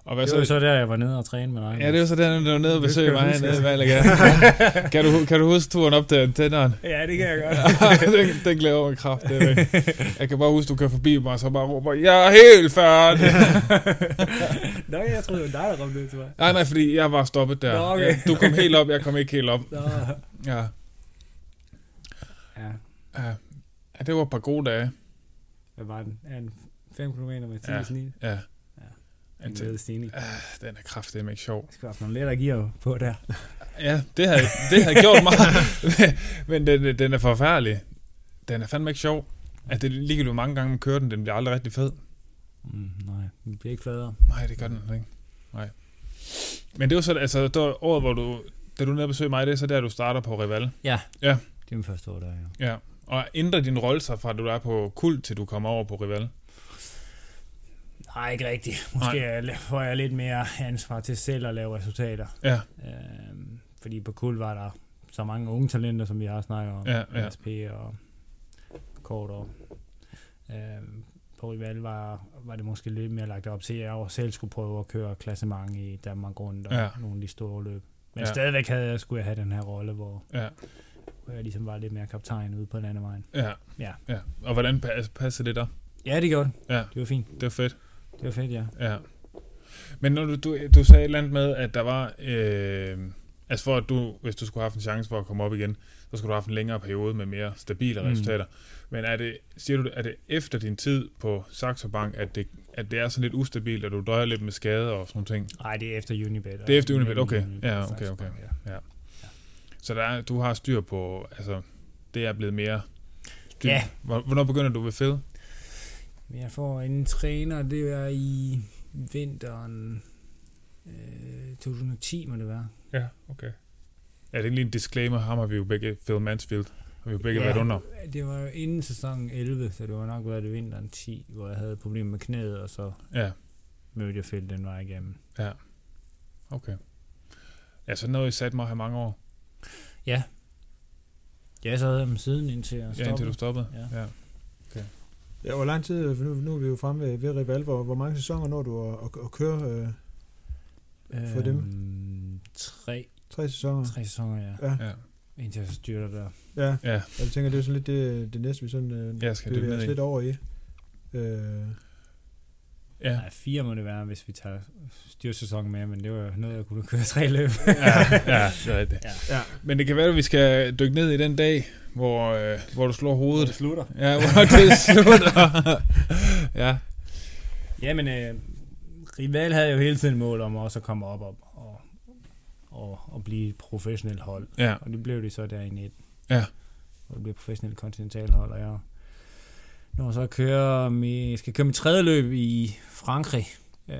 Og hvad Det så? var så der, jeg var nede og træne med dig. Ja, det var så der, du var nede og besøge mig huske. nede i Valaga. kan, du, kan du huske turen op til antenneren? ja, det kan jeg godt. den, den glæder jeg mig kraft. Det jeg kan bare huske, du kan forbi mig, og så bare råber, jeg er helt færdig. Nå, jeg troede, det var dig, der kom ned til mig. nej, nej, fordi jeg var stoppet der. Nå, okay. Du kom helt op, jeg kom ikke helt op. Nå. Ja. Ja, Ja, ja det var et par gode dage. hvad var den? En 5 km med 10 Ja. ja. En det- stigning. Ah, den er kraftedeme ikke sjov. Der skal også nogle lettere gear på der. Ja, det havde, det havde gjort meget. Men den, den er forfærdelig. Den er fandme ikke sjov. At det ligger jo mange gange, man kører den, den bliver aldrig rigtig fed. Mm, nej, den bliver ikke fladere. Nej, det gør den ikke. Nej. Men det var så, altså, det var året, hvor du, da du nede og besøge mig, det er så der, du starter på Rival. Ja. Ja. Det er min første år der, ja. Ja. Og ændrer din rolle sig fra, at du er på kult, til du kommer over på Rival? Nej, ikke rigtigt. Måske Nej. får jeg lidt mere ansvar til selv at lave resultater. Ja, Øhm, fordi på Kul var der så mange unge talenter, som vi har snakket om. Ja, ja. SP og Kort og øhm, på Rival var, var det måske lidt mere lagt op til, at jeg også selv skulle prøve at køre klassement i Danmark rundt og Ja. nogle af de store løb. Men Ja. stadigvæk havde jeg, skulle jeg have den her rolle, hvor, ja, hvor jeg ligesom var lidt mere kaptajn ude på landevejen. ja. Ja. ja. Og hvordan pas- passer det der? Ja, det gjorde det. Ja, Det var fint. det var fedt. Det var fedt, ja. Ja. Men når du, du, du sagde et eller andet med, at der var... Øh, altså for at du, hvis du skulle have haft en chance for at komme op igen, så skulle du have haft en længere periode med mere stabile Mm. resultater. Men er det, siger du, er det efter din tid på Saxo Bank, at det, at det er sådan lidt ustabilt, at du døjer lidt med skade og sådan ting? Nej, det er efter Unibet. Det er efter Unibet, okay. Unibet Ja, okay, okay. Bank, Ja. Så der er, du har styr på, altså, det er blevet mere Ja. Hvor- Hvornår begynder du ved Phil? Men jeg får en træner, det er i vinteren øh, 2010, må det være. Ja, okay. Ja, det er lige en disclaimer. Ham har vi jo begge, Phil Mansfield, har vi jo begge Ja. været under. Det var jo inden sæson 11, så det var nok været det vinteren 10, hvor jeg havde problemer med knæet, og så Ja, mødte jeg Phil den vej igennem. okay. Ja, så nåede I sat mig her mange år. Ja. Ja, så havde jeg dem siden indtil jeg Ja, stoppede. indtil du stoppede. Ja. ja. Ja, hvor lang tid, for nu, nu er vi jo fremme ved, ved Rival, hvor, mange sæsoner når du at, at, at køre? Øh, for dem? Øhm, Tre, tre sæsoner? tre sæsoner, ja. Ja, ja. Indtil jeg styrter der. ja. Ja, Jeg tænker, det er sådan lidt det, det næste, vi sådan øh, jeg skal bevæger os i. lidt over i. Øh, Ja. Nej, fire må det være, hvis vi tager styrsæsonen med, men det var jo noget, jeg kunne køre tre løb. ja, ja, det er rigtigt. Ja. ja, Men det kan være, at vi skal dykke ned i den dag, hvor, øh, hvor du slår hovedet. slutter. Ja, hvor det slutter. ja, Ja, men øh, Rival havde jo hele tiden mål om også at komme op og, og, og, og blive et professionelt hold. ja, Og det blev det så der i 19. Ja. Og det blev professionelt kontinentalhold, og jeg når så kører med, jeg skal køre mit tredje løb i Frankrig. Øh,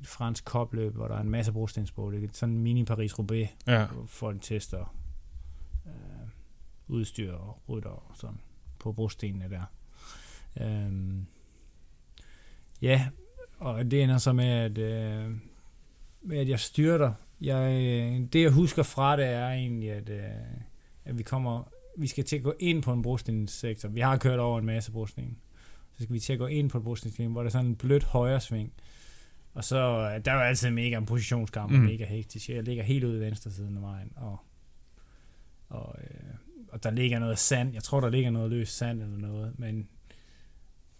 et fransk kopløb, hvor der er en masse brostensbål. Det er sådan en mini Paris-Roubaix, ja. hvor folk tester udstyr og rytter og sådan på brostenene der. Øhm, ja, og det ender så med, at, øh, med, at jeg styrter. Jeg, øh, det jeg husker fra det er egentlig, at, øh, at vi kommer vi skal til at gå ind på en brostenssektor. Vi har kørt over en masse brosten. Så skal vi til at gå ind på en brostenssektor, hvor der er sådan en blødt højre sving. Og så, øh, der er jo altid mega en positionskamp, mm. Mega hektisk. Jeg ligger helt ude i venstre siden af vejen, og, og, øh, og der ligger noget sand. Jeg tror, der ligger noget løs sand eller noget, men,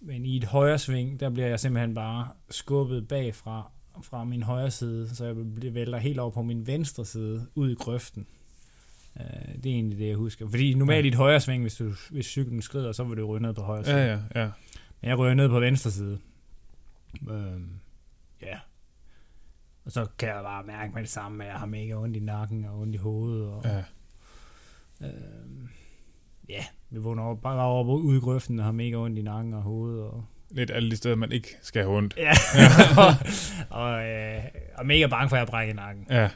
men i et højre sving, der bliver jeg simpelthen bare skubbet bagfra fra min højre side, så jeg bliver- vælter helt over på min venstre side, ud i grøften. Uh, det er egentlig det, jeg husker. Fordi normalt i et højre sving, hvis, du, hvis cyklen skrider, så vil du ryge ned på højre side. Ja, ja, ja. Men jeg ryger ned på venstre side. Øhm, ja. Og så kan jeg bare mærke med det samme, at jeg har mega ondt i nakken og ondt i hovedet. Og, ja. Øhm, ja, vi vågner op, bare over ude i grøften og har mega ondt i nakken og hovedet. Og, Lidt alle de steder, man ikke skal have ondt. ja, og, og, øh, og mega bange for, at jeg brækker nakken. Ja,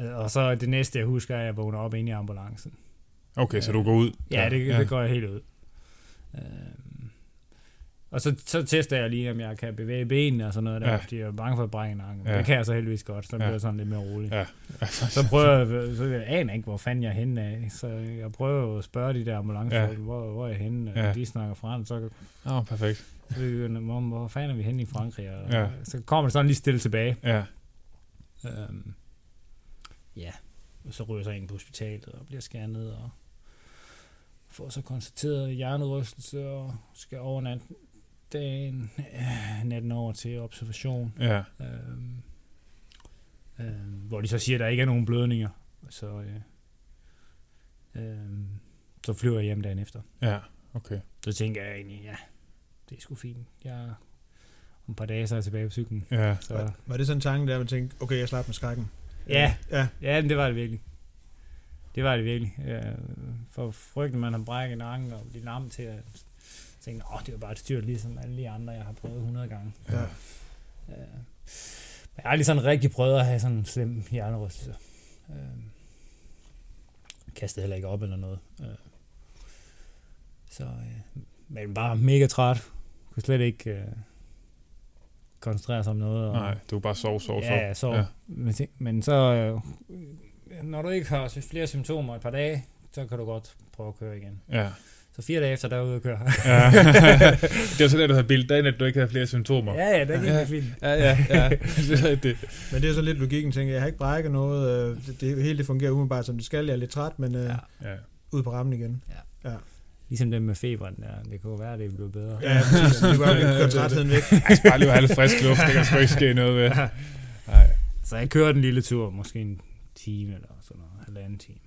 Øh, og så det næste, jeg husker, er, at jeg vågner op inde i ambulancen. okay, så du går ud. Ja, det, ja. det går jeg helt ud. Øhm, og så, så tester jeg lige, om jeg kan bevæge benene og sådan noget der, Ja. ja. fordi jeg er bange for at brække nakken. Ja. Ja. Det kan jeg så heldigvis godt, så Ja. bliver jeg sådan lidt mere rolig. Ja. så prøver jeg, så jeg aner ikke, hvor fanden jeg er henne af. Så jeg prøver at spørge de der ambulancefolk, Ja. hvor, hvor er jeg henne? Ja. Ja. De snakker fransk, så Åh, oh, perfekt. så "Mom, hvor fanden er vi henne i Frankrig? Og, Ja. Så kommer det sådan lige stille tilbage. Ja, Øhm, ja, og så ryger jeg så ind på hospitalet og bliver scannet og får så konstateret hjernerystelse og skal overnatte dagen, øh, natten over til observation. ja, Øhm, øhm, hvor de så siger, at der ikke er nogen blødninger. Så, øh, øhm, så flyver jeg hjem dagen efter. ja, okay. Så tænker jeg egentlig, ja, det er sgu fint. Jeg, om et par dage så er jeg tilbage på cyklen. Ja, Så, var, var det sådan en tanke, der man tænkte, okay, jeg slapper med skrækken? Ja. Ja, Ja, men det var det virkelig. Det var det virkelig. Ja, for frygten, man har brækket nakken og blive lam til at tænke, åh, det var bare et styrt, ligesom alle de andre, jeg har prøvet 100 gange. ja. Ja. Men jeg har aldrig sådan rigtig prøvet at have sådan en slem hjernerystelse. Øh, kastede heller ikke op eller noget. Øh, så, øh, men bare mega træt. Kunne slet ikke øh, koncentrere sig om noget. Og, nej, du er bare sov, sov, sov. Ja, så. Ja. Men, men så, øh, når du ikke har flere symptomer et par dage, så kan du godt prøve at køre igen. Ja. Så fire dage efter, der er ude at køre. ja. det var så det, du havde bildet dig ind, at du ikke havde flere symptomer. ja, ja, det gik Ja. ja. fint. ja, ja. ja. det er rigtigt. Men det er så lidt logikken, tænker jeg. Jeg har ikke brækket noget. øh, Det, det hele det fungerer umiddelbart, som det skal. Jeg er lidt træt, men øh, Ja. ja. Ja. ud på rammen igen. Ligesom det med feberen der. Det kunne være, det blev bedre. Ja, præcis. Det var jo køre trætheden væk. Jeg skal bare lige have lidt frisk luft, det kan sgu ikke ske noget ved. Nej. Så jeg kørte en lille tur, måske en time eller sådan noget, halvanden time.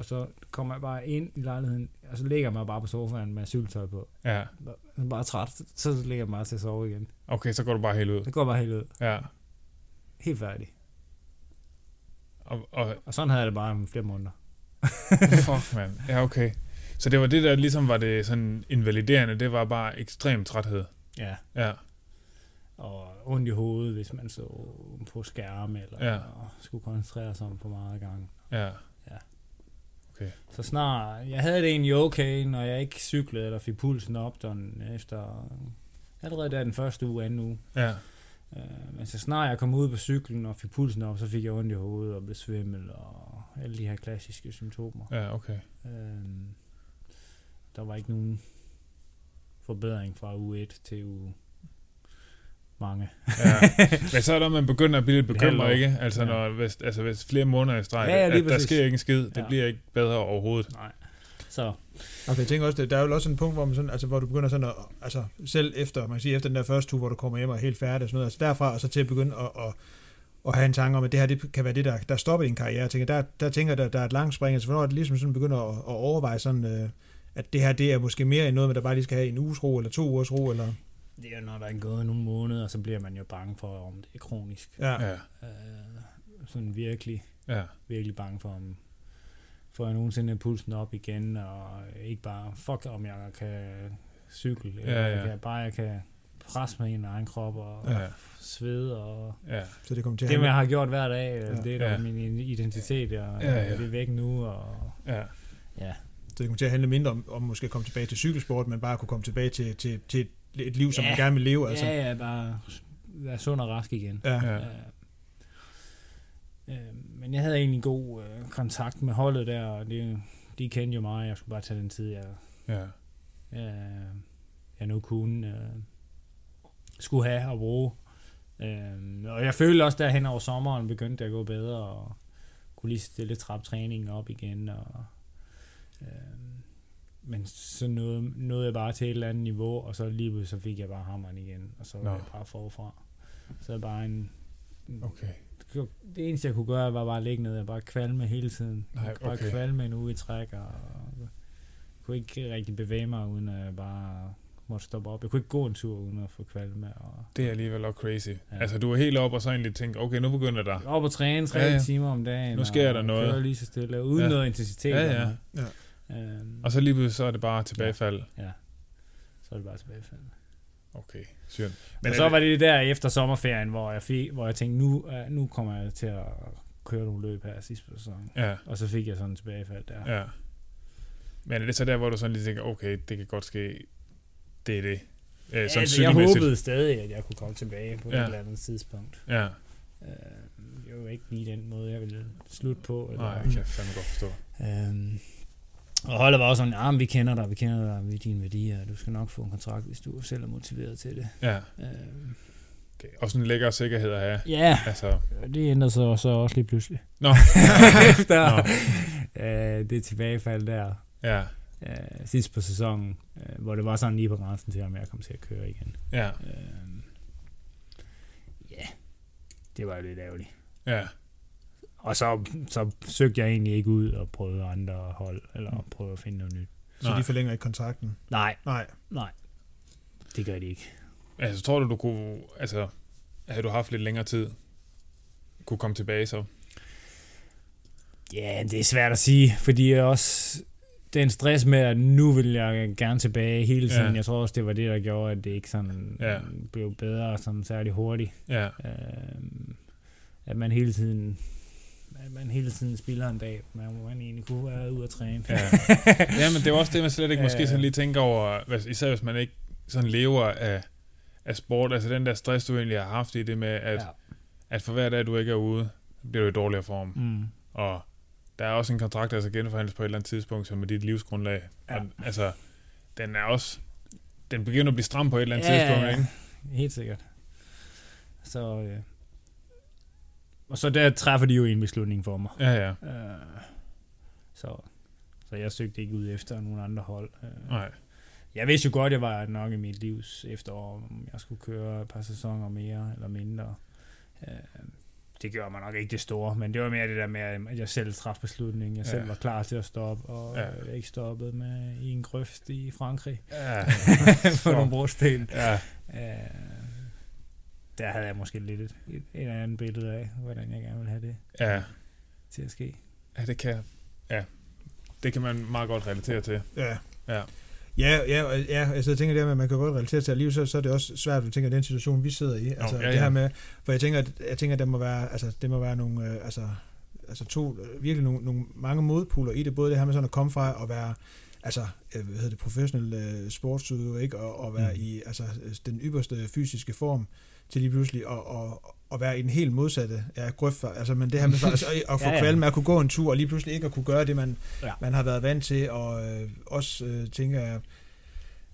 Og så kommer jeg bare ind i lejligheden, og så ligger mig bare på sofaen med cykeltøj på. Ja, er bare træt, så ligger jeg bare til at sove igen. okay, så går du bare helt ud. Så går jeg bare helt ud. Ja. Helt færdig. Og, og Og sådan havde jeg det bare om flere måneder. fuck, mand. Ja, okay. Så det var det, der ligesom var det sådan invaliderende, det var bare ekstrem træthed. Ja, Ja, og ondt i hovedet, hvis man så på skærm, eller ja. skulle koncentrere sig om for meget gang. ja, Så snart, jeg havde det egentlig okay, når jeg ikke cyklede eller fik pulsen op, den efter, allerede der den første uge, anden uge. ja, Øh, men så snart jeg kom ud på cyklen og fik pulsen op, så fik jeg ondt i hovedet og blev svimmel og alle de her klassiske symptomer. ja, okay. Øh, der var ikke nogen forbedring fra uge 1 til uge mange. Ja. Men så er der, man begynder at blive lidt bekymret, ikke? Altså, Ja. når, hvis, altså hvis flere måneder i streg, Ja, ja, at der sker ikke en skid, det Ja. bliver ikke bedre overhovedet. Nej. Så Okay, jeg tænker også, det, der er jo også en punkt, hvor, man sådan, altså, hvor du begynder sådan at, altså selv efter, man kan sige, efter den der første tur, hvor du kommer hjem og er helt færdig og sådan noget, altså derfra og så til at begynde at, at, at have en tanke om, at det her det kan være det, der, der stopper din karriere. Jeg tænker, der, der tænker jeg, der, der er et langt spring, altså hvornår er det ligesom sådan begynder at, at overveje sådan, øh, at det her, det er måske mere end noget, man der bare lige skal have en uges ro, eller to ugers ro, eller... det er jo, når der er gået nogle måneder, så bliver man jo bange for, om det er kronisk. Ja, Ja, Øh, sådan virkelig, ja, virkelig bange for, om får jeg nogensinde pulsen op igen, og ikke bare, fuck om jeg kan cykle, Ja, eller ja. Jeg kan, bare jeg kan presse mig i min egen krop og ja, svede, og ja, så det kommer til det, jeg har gjort hver dag, Ja. ja. det er der Ja. ja. min identitet, og Ja, ja. det er væk nu, og ja, ja, Så det kommer til at handle mindre om, om måske at komme tilbage til cykelsport, men bare at kunne komme tilbage til, til, til et, liv, som Ja. man gerne vil leve. Altså. ja, ja, bare være sund og rask igen. Ja. ja, Øh, øh, men jeg havde egentlig god øh, kontakt med holdet der, og det, de kendte jo mig. Jeg skulle bare tage den tid, jeg, ja, jeg, jeg nu kunne øh, skulle have og bruge. Øh, og jeg følte også, der hen over sommeren begyndte det at gå bedre, og kunne lige stille trap træningen op igen. Og, øh, men så nåede, nåede jeg bare til et eller andet niveau, og så lige så fik jeg bare hammeren igen, og så var Nå. jeg bare forfra. Så bare en, okay. det eneste, jeg kunne gøre, var bare at ligge ned og bare kvalme hele tiden. Nej, kunne bare okay. kvalme en uge i træk, og jeg kunne ikke rigtig bevæge mig, uden at jeg bare måtte stoppe op. Jeg kunne ikke gå en tur, uden at få kvalme. Og Det er alligevel også crazy. Ja. Altså, du er helt op og så egentlig tænker, okay, nu begynder der. op og træne tre Ja, ja, ja. ja. timer om dagen. Nu sker og der noget. Køre lige så stille, uden Ja. ja. noget intensitet. Ja, eller ja. Øhm, Og så lige pludselig, så er det bare tilbagefald. ja, så er det bare tilbagefald. Okay, synd. Men så var det der efter sommerferien, hvor jeg, fik, hvor jeg tænkte, nu, uh, nu kommer jeg til at køre nogle løb her sidste på sæsonen. Ja, Og så fik jeg sådan en tilbagefald der. ja. Men er det så der, hvor du sådan lige tænker, okay, det kan godt ske, det er det. Øh, Ja, sådan altså, jeg håbede stadig, at jeg kunne komme tilbage på Ja. ja. et eller andet tidspunkt. Ja, Øh, det var jo ikke lige den måde, jeg ville slutte på. Eller, nej, det kan jeg fandme godt forstå. Øhm, og holdet var også sådan, ah, vi kender dig, vi kender dig, vi er dine værdier, du skal nok få en kontrakt, hvis du selv er motiveret til det. Ja, Øhm, det er også en lækker sikkerhed at have. ja, Altså, det ændrede sig så også lige pludselig. Nå. Efter Nå. øh, det tilbagefald der ja, øh, sidst på sæsonen, øh, hvor det var sådan lige på grænsen til, om jeg kom til at køre igen. ja, Øhm, ja, det var jo lidt ærgerligt. ja, Og så, så søgte jeg egentlig ikke ud og prøvede andre hold, eller prøve at finde noget nyt. Så Nej. de forlænger ikke kontrakten. Nej, Nej. nej. Det gør de ikke. Altså, tror du, du kunne, altså, havde du haft lidt længere tid, kunne komme tilbage så? Ja, det er svært at sige, fordi jeg også den stress med, at nu vil jeg gerne tilbage hele tiden. Ja. Jeg tror også, det var det, der gjorde, at det ikke sådan Ja. ja. blev bedre sådan særlig hurtigt. Ja, Øhm, at man hele tiden at man hele tiden spiller en dag, man, hvor man egentlig kunne være ude at træne. ja. ja, men det er også det, man slet ikke måske sådan lige tænker over, især hvis man ikke sådan lever af, af sport, altså den der stress, du egentlig har haft i det med, at, ja. at for hver dag, du ikke er ude, bliver du i dårligere form. Mm. Og der er også en kontrakt, der skal genforhandles på et eller andet tidspunkt, som er dit livsgrundlag. Ja. Og, altså, den er også, den begynder at blive stram på et eller andet Ja, tidspunkt, ja, ja. ikke? Helt sikkert. Så, øh, og så der træffer de jo en beslutning for mig. Ja, ja. Øh, så, så jeg søgte ikke ud efter nogle andre hold. Øh, Nej. jeg vidste jo godt, jeg var nok i mit livs efterår, om jeg skulle køre et par sæsoner mere eller mindre. Øh, det gjorde mig nok ikke det store, men det var mere det der med, at jeg selv traf beslutningen. Jeg Ja. selv var klar til at stoppe, og Ja. ja. jeg ikke stoppet med i en grøft i Frankrig Ja. på nogle brosten. ja. Øh, der havde jeg måske lidt et, et, et andet billede af, hvordan jeg gerne ville have det Ja. til at ske. Ja, det kan. Ja. det kan man meget godt relatere til. Ja. Ja. Ja, ja, ja, altså jeg tænker det her med, at man kan godt relatere til, at alligevel så, så er det også svært, at tænke, den situation, vi sidder i, altså ja, det ja. her med, for jeg tænker, at, jeg tænker, at der må være, altså det må være nogle, øh, altså, altså to, øh, virkelig nogle, nogle mange modpoler i det, både det her med sådan at komme fra at være, altså, øh, hvad hedder det, professionel øh, sportsudøver, ikke, og, og være Mm. i, altså, den ypperste fysiske form, til lige pludselig at, at, at være i den helt modsatte ja, grøft, altså, men det her med altså, at få Ja, ja, kvalme med at kunne gå en tur, og lige pludselig ikke at kunne gøre det, man, ja. man har været vant til, og øh, også øh, tænker jeg,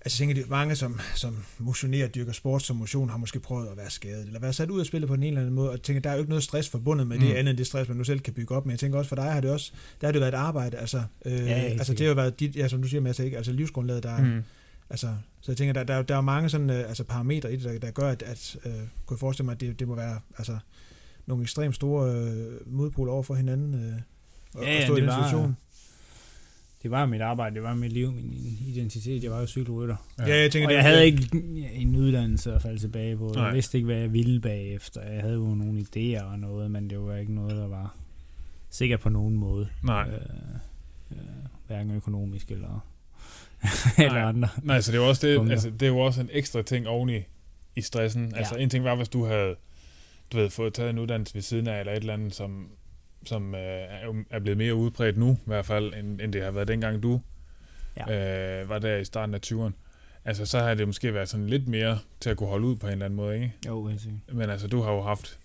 Altså jeg tænker, at mange, som, som motionerer, dyrker sport som motion, har måske prøvet at være skadet, eller være sat ud af spillet på ene eller anden måde, og tænker, der er jo ikke noget stress forbundet med det, Mm. andet end det stress, man nu selv kan bygge op. Men jeg tænker også, for dig har det også, der har det været et arbejde, altså, øh, Ja, altså det har jo været dit, ja, som du siger, Mads, ikke? altså livsgrundlaget, der, mm. Altså, så jeg tænker, der, der, der er mange sådan, øh, altså parametre i det, der, der gør, at, at øh, kunne jeg forestille mig, at det, det må være, altså, nogle ekstremt store øh, modpoler over for hinanden, øh, og, Ja, ja, stå i det den var- situation. Det var mit arbejde, det var mit liv, min identitet. Jeg var jo cykelrytter. Ja, jeg tænker, Og det- jeg havde ikke en uddannelse at falde tilbage på. Nej. Jeg vidste ikke, hvad jeg ville bagefter. Jeg havde jo nogle idéer og noget, men det var ikke noget, der var sikkert på nogen måde. Nej. Øh, øh, hverken økonomisk eller, eller andre. Nej, så det er jo også det, altså, det er jo også en ekstra ting oven i, stressen. Ja. Altså en ting var, hvis du havde du ved, fået taget en uddannelse ved siden af, eller et eller andet, som, som øh, er, blevet mere udbredt nu, i hvert fald, end, end det har været dengang du ja. øh, var der i starten af 20'erne. Altså, så har det måske været sådan lidt mere til at kunne holde ud på en eller anden måde, ikke? Jo, helt sikkert. Men altså, du har jo haft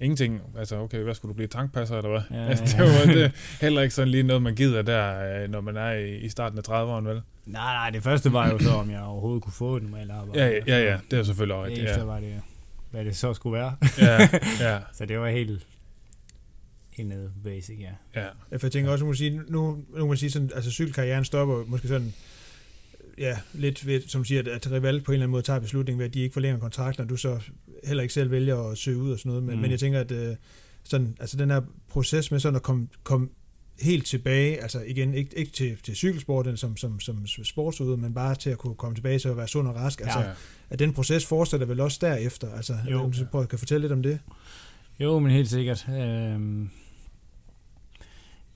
ingenting. Altså, okay, hvad skulle du blive? Tankpasser, eller hvad? Ja, altså, det ja. er jo det, er heller ikke sådan lige noget, man gider der, øh, når man er i, i starten af 30'erne, vel? Nej, nej, det første var jo så, om jeg overhovedet kunne få et normalt arbejde. Ja, ja, ja, ja. det er selvfølgelig også rigtigt. Efter Ja. var det, hvad det så skulle være. ja, ja, Så det var helt, helt nede basic, ja. ja. Ja, for jeg tænker også, at man sige, nu, nu kan man sige sådan, altså cykelkarrieren stopper måske sådan, ja, lidt ved, som du siger, at, at Rival på en eller anden måde tager beslutningen ved, at de ikke forlænger kontrakten, og du så heller ikke selv vælger at søge ud og sådan noget. Men, Mm. men jeg tænker, at øh, sådan, altså den her proces med sådan at komme, komme helt tilbage, altså igen, ikke, ikke til, til cykelsporten som, som, som sportsudøver, men bare til at kunne komme tilbage til at være sund og rask. Altså, ja. at den proces fortsætter vel også derefter. Altså, Jo. prøv at kan fortælle lidt om det. Jo, men helt sikkert. Øhm,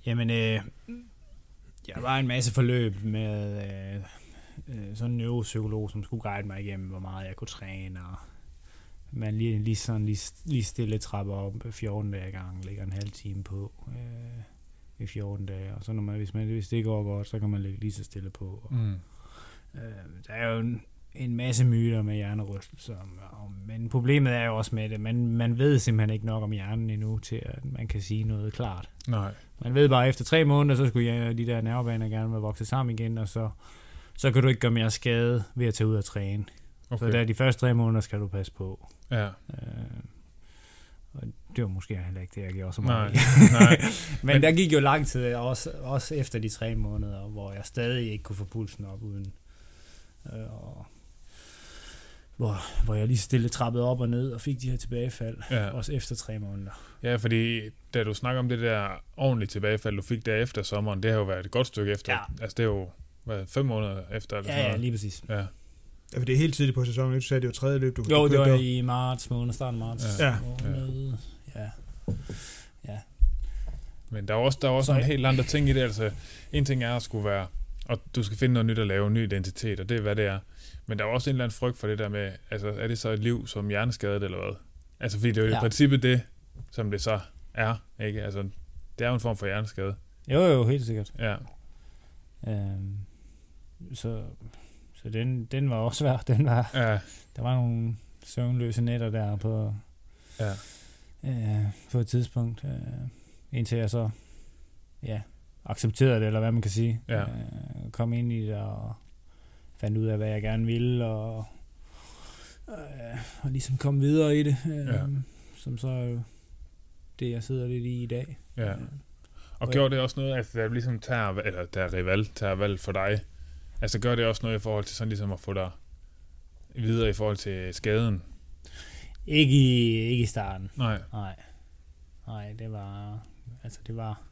jamen, øh, jeg var en masse forløb med øh, øh, sådan en neuropsykolog, som skulle guide mig igennem, hvor meget jeg kunne træne, og man lige, lige sådan lige, lige stille trapper op 14 dage gang, lægger en halv time på øh, i 14 dage, og så når man, hvis, man, hvis det går godt, så kan man lægge lige så stille på. Og, Mm. Øh, der er jo en, en masse myter med hjernerystelser, men problemet er jo også med det, man, man ved simpelthen ikke nok om hjernen endnu, til at man kan sige noget klart. Nej. Man ved bare, at efter tre måneder, så skulle jeg, de der nervebaner gerne være vokset sammen igen, og så, så kan du ikke gøre mere skade ved at tage ud og træne. Okay. Så der de første tre måneder skal du passe på. Ja. Øh, og det var måske heller ikke det, jeg gjorde så Nej. meget. Nej. Men, Men der gik jo lang tid, også, også efter de tre måneder, hvor jeg stadig ikke kunne få pulsen op uden... Øh, og, hvor, hvor jeg lige stille trappede op og ned og fik de her tilbagefald, Ja. også efter tre måneder. ja, fordi da du snakker om det der ordentlige tilbagefald, du fik der efter sommeren, det har jo været et godt stykke efter. Ja. Altså, det er jo hvad, fem måneder efter. Eller Ja, sådan ja, noget. lige præcis. ja. Ja, for det er helt tidligt på sæsonen. Du sagde, det var tredje løb, du Jo, du det var i marts måned, starten af marts. Ja. Måned, ja. Men der er også, der er også Så- nogle helt andre ting i det. Altså, en ting er at skulle være, og du skal finde noget nyt at lave, en ny identitet, og det er, hvad det er. Men der er også en eller anden frygt for det der med, altså, er det så et liv som hjerneskadet, eller hvad? Altså, fordi det er jo ja. I princippet det, som det så er, ikke? Altså, det er jo en form for hjerneskade. Jo, jo, helt sikkert. Ja, Øhm, så så den, den var også svær. Den var, ja, der var nogle søvnløse nætter der på, ja. øh, på et tidspunkt, øh, indtil jeg så ja, accepterede det, eller hvad man kan sige. Ja. Øh, kom ind i det og fandt ud af, hvad jeg gerne ville, og, øh, og ligesom kom videre i det, øh, Ja. som så er jo det, jeg sidder lidt i i dag. ja. Øh, Og Og- gjorde det også noget, altså, der ligesom tager, eller der rival tager valg for dig, altså gør det også noget i forhold til sådan ligesom at få dig videre i forhold til skaden? ikke, i, ikke i starten. Nej. Nej. Nej, det var... Altså, det var...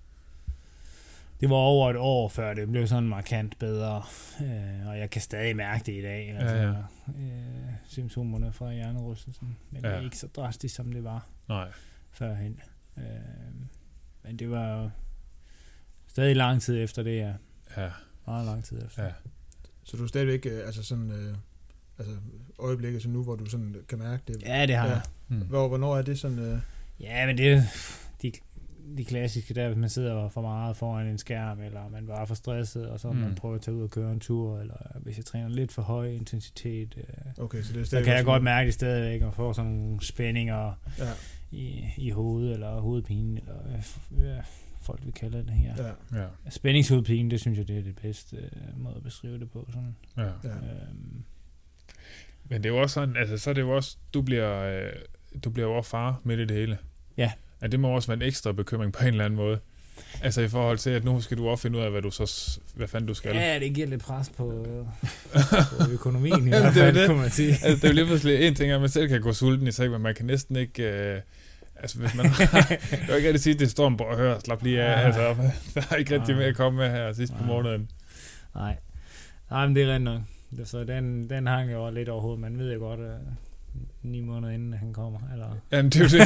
Det var over et år, før det blev sådan markant bedre. Øh, og jeg kan stadig mærke det i dag. Altså, ja. Øh, symptomerne fra hjernerystelsen. Men ja. det Ja. er ikke så drastisk, som det var Nej. førhen. Øh, men det var jo stadig lang tid efter det, jeg Ja, Meget lang tid efter. ja. Så du er stadigvæk, øh, altså sådan, øh, altså øjeblikket som nu, hvor du sådan kan mærke det. Ja, det har Ja. jeg. Mm. Hvor, hvornår er det sådan, øh, Ja, men det de, klassiske der, hvis man sidder for meget foran en skærm, eller man bare er for stresset, og så mm. Man prøver at tage ud og køre en tur, eller hvis jeg træner lidt for høj intensitet, øh, okay, så det er så kan jeg godt mærke det stadigvæk, og få sådan nogle spændinger Ja, i, i hovedet, eller hovedpine, eller hvad ja, folk vil kalde det her. Ja. ja, Spændingshovedpine, det synes jeg, det er det bedste øh, måde at beskrive det på. Sådan. ja. ja. Øhm, Men det er jo også sådan, altså så er det jo også, du bliver, øh, du bliver jo også far midt i det hele. Ja. Ja, det må også være en ekstra bekymring på en eller anden måde. Altså i forhold til, at nu skal du også finde ud af, hvad du så, hvad fanden du skal. ja, det giver lidt pres på, på økonomien i hvert det er fald, det. kunne man sige. Altså, det er jo lige pludselig en ting, at man selv kan gå sulten i seng, men man kan næsten ikke... Øh, altså, hvis man... jeg vil ikke rigtig sige, at det står en og hør, slap lige af. Nej. Altså, der er ikke rigtig mere at komme med her sidst på Nej. måneden. Nej. Nej, men det er rent nok. Så den, den hang jo lidt overhovedet. Man ved jo godt, at ni måneder inden han kommer. Eller, Jamen, det er jo det.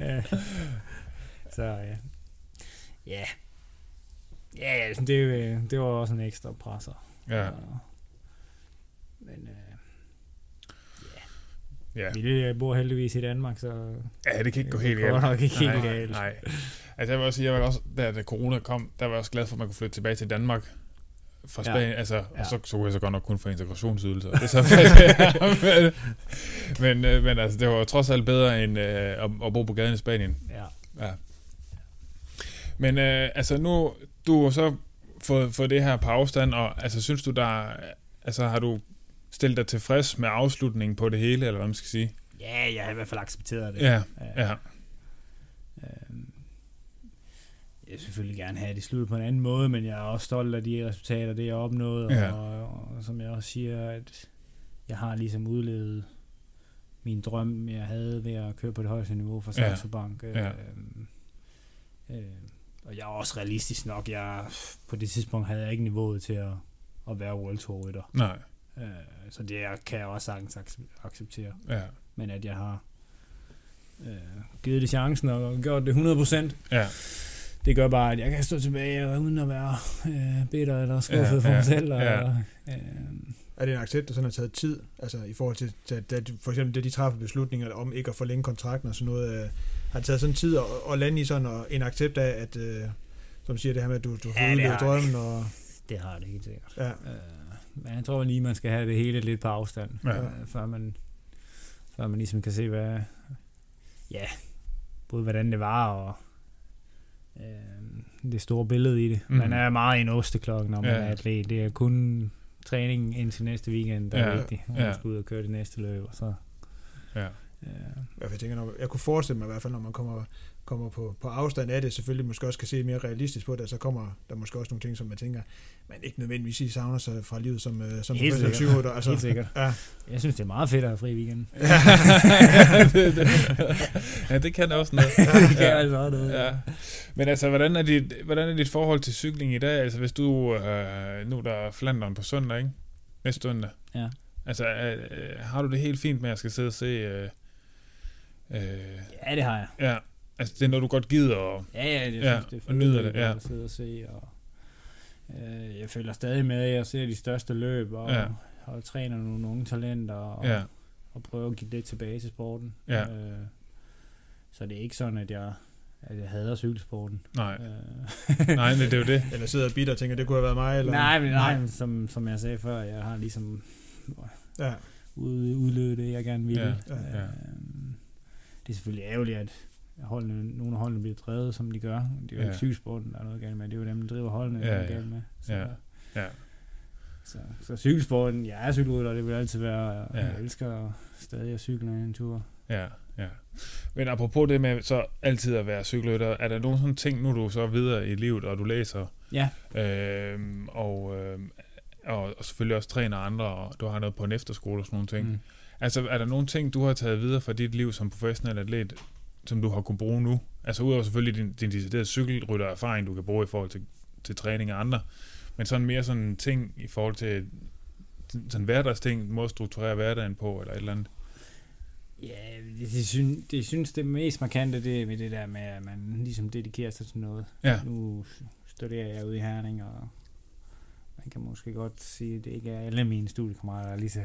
ja. Så ja. Ja. Ja, altså, det, øh, det var også en ekstra presser. ja, Så, men øh, ja. vi øh, bor heldigvis i Danmark, så ja, det kan ikke gå det helt galt. nok ikke helt nej, galt. Nej. Altså, jeg vil også sige, jeg var også, da, da corona kom, der var jeg også glad for, at man kunne flytte tilbage til Danmark fra Ja. Spanien. Altså, Ja. og så, så kunne jeg så godt nok kun få integrationsydelser. Det så men, men, øh, men altså, det var trods alt bedre end øh, at, at bo på gaden i Spanien. Ja. Ja. Men øh, altså nu, du har så fået, fået det her på afstand, og altså synes du der, altså har du stillet dig tilfreds med afslutningen på det hele, eller hvad man skal sige? ja, jeg har i hvert fald accepteret det. Ja, ja, Øhm, jeg selvfølgelig gerne have det sluttet på en anden måde, men jeg er også stolt af de resultater, det jeg opnået, Ja. og, og, som jeg også siger, at jeg har ligesom udlevet min drøm, jeg havde ved at køre på det højeste niveau for Ja. Saxo Bank. Ja. Øhm, øh, og jeg er også realistisk nok. Jeg, på det tidspunkt havde jeg ikke niveauet til at, at være World Tour rytter. nej, Øh, så det kan jeg også sagtens acce- acceptere. ja, Men at jeg har øh, givet det chancen og gjort det 100%, ja, det gør bare, at jeg kan stå tilbage uden at være øh, bitter eller skuffet Ja, for ja, mig selv. Og, ja. øh, er det en accept, der sådan har taget tid, altså i forhold til, til at, at for eksempel det, de træffer beslutninger om ikke at forlænge kontrakten og sådan noget, øh, har det taget sådan tid at, at lande i sådan og en accept af, at, øh, som siger det her med, at du, du får Ja, ja, udlevet har drømmen, og det har det helt sikkert. ja, Øh, men jeg tror lige, man skal have det hele lidt på afstand, Ja. øh, før, man, før man ligesom kan se, hvad, ja, både hvordan det var og øh, det store billede i det. Mhm. Man er meget i en osteklokke, når man Ja. er atlet. Det er kun træning indtil næste weekend, der Ja, er vigtigt. Og ja. man skal ud og køre det næste løb, og så... ja, Øh, jeg, tænker, nok, jeg kunne forestille mig i hvert fald, når man kommer, kommer på, på afstand af det, selvfølgelig måske også kan se mere realistisk på det, så kommer der måske også nogle ting, som man tænker, man ikke nødvendigvis i savner sig fra livet som, øh, som Helt sikkert. cykelrytter. altså, helt sikkert. Ja, Jeg synes, det er meget fedt at have fri weekend. det, det, ja, det kan også noget. det kan Ja. altså også noget. Ja. Men altså, hvordan er, dit, hvordan er dit forhold til cykling i dag? Altså, hvis du, øh, nu er der Flandern på søndag, ikke? Næste søndag. Ja. Altså, øh, øh, har du det helt fint med, at jeg skal sidde og se... Øh, øh, ja, det har jeg. ja, altså, det er noget, du godt gider, og... Ja, ja, jeg Ja, synes, det er og nyder det, ja. at sidde og se. Og, øh, jeg følger stadig med, jeg ser de største løb, og, Ja. og træner nogle unge talenter, og, Ja, og prøver at give det tilbage til sporten. Ja. Øh, så det er ikke sådan, at jeg, at jeg hader cykelsporten. nej. Øh, Nej, men det er jo det. eller sidder bitter og tænker, det kunne have været mig, eller? nej, men nej, men som, som jeg sagde før, jeg har ligesom Ja, ud, udløbet det, jeg gerne ville. Ja, ja, ja. Øh, det er selvfølgelig ærgerligt, at holdene, nogle af holdene bliver drevet, som de gør. Det er jo Ja. ikke cykelsporten, der er noget galt med. Det er jo dem, der driver holdene, Ja, der er ja. galt med. Så, Ja, ja. Så, så cykelsporten, jeg er cykelrytter, det vil altid være. Jeg, Ja. jeg elsker stadig at cykle en tur. Ja, ja. Men apropos det med så altid at være cykelrytter, er der nogle sådan ting, nu du så videre i livet, og du læser, Ja, øhm, og, øhm, og, og selvfølgelig også træner andre, og du har noget på en efterskole og sådan nogle ting. Mm. Altså, er der nogle ting, du har taget videre fra dit liv som professionel atlet, som du har kunnet bruge nu? Altså, udover selvfølgelig din, din deciderede cykelrytter-erfaring, du kan bruge i forhold til, til træning af andre, men sådan mere sådan ting i forhold til sådan hverdagsting, måde at strukturere hverdagen på, eller et eller andet. Ja, det, det, synes, det synes det mest markante, det er med det der med, at man ligesom dedikerer sig til noget. Ja, Nu studerer jeg ude i Herning, og man kan måske godt sige, at det ikke er alle mine studiekammerater, der er lige, så,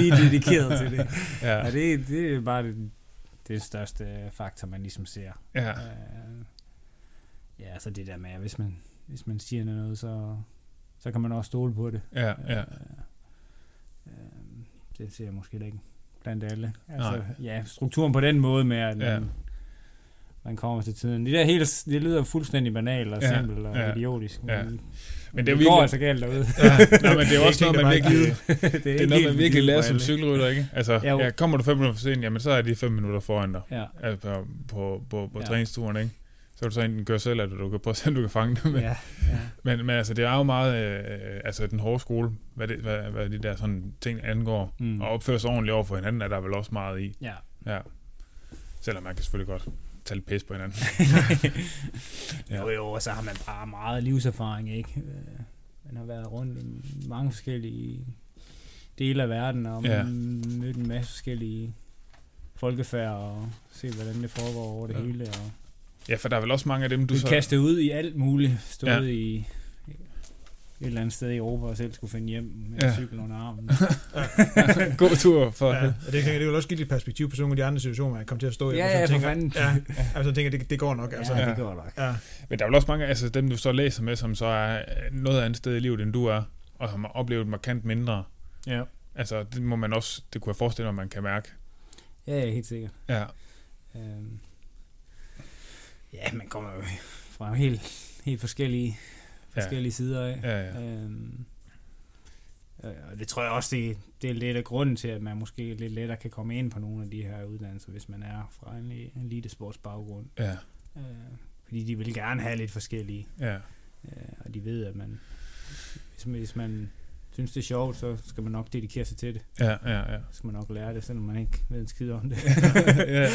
lige dedikeret til det. Ja, Ja, det, det er bare det, det største faktor, man ligesom ser. ja, Øh, ja, så det der med, at hvis man, hvis man siger noget, så, så kan man også stole på det. ja, ja. Øh, øh, det ser jeg måske ikke blandt alle. Altså, Nej. ja, strukturen på den måde med, at Ja. man, man kommer til tiden. Det der helt, det lyder fuldstændig banalt og Ja, simpelt og ja, idiotisk. ja. Men, det er det går altså galt derude. ja, nå, men det er også noget, man virkelig, ikke, det er noget, man virkelig lærer som cykel. cykelrytter, ikke? Altså, Jo. ja, kommer du fem minutter for sent, jamen så er de fem minutter foran dig Ja, altså, på, på, på, på Ja. træningsturen, ikke? Så kan du så enten køre selv, eller du kan prøve at se, om du kan fange dem. ja, ja. Men, men altså, det er jo meget, øh, altså den hårde skole, hvad, det, hvad, hvad de der sådan ting angår, mm. og opføre sig ordentligt over for hinanden, er der vel også meget i. ja. Ja. Selvom man kan selvfølgelig godt tage lidt pis på hinanden. Ja. Jo, jo, og så har man bare meget livserfaring, ikke? Øh, Man har været rundt i mange forskellige dele af verden, og Ja. ja. mødt en masse forskellige folkefærd, og set, hvordan det foregår over det Ja. hele, og Ja, for der er vel også mange af dem, du så... kastet ud i alt muligt, stået ja. i et eller andet sted i Europa, og selv skulle finde hjem med Ja. ja. cykel under armen. God tur for... Ja, og det, kan, det vil også give lidt perspektiv på sådan nogle af de andre situationer, man kommer til at stå i. ja, og ja, for tænker, fanden. Ja, altså tænker, det, det går nok. Altså, ja, ja. det går nok. Ja, Men der er vel også mange, altså dem, du så læser med, som så er noget andet sted i livet, end du er, og som har oplevet markant mindre. Ja. Altså, det må man også, det kunne jeg forestille mig, man kan mærke. ja, ja, helt sikkert. Ja, Øhm, ja, man kommer jo fra helt, helt forskellige, Ja. forskellige sider af. ja, ja. Øhm, øh, og det tror jeg også, det, det er lidt af grunden til, at man måske lidt lettere kan komme ind på nogle af de her uddannelser, hvis man er fra en en elitesports baggrund. Ja, Øh, fordi de vil gerne have lidt forskellige, ja, øh, og de ved, at man, hvis, man- hvis man synes, det er sjovt, så skal man nok dedikere sig til det. ja, ja, ja. Så skal man nok lære det, selvom man ikke ved en skid om det. ja.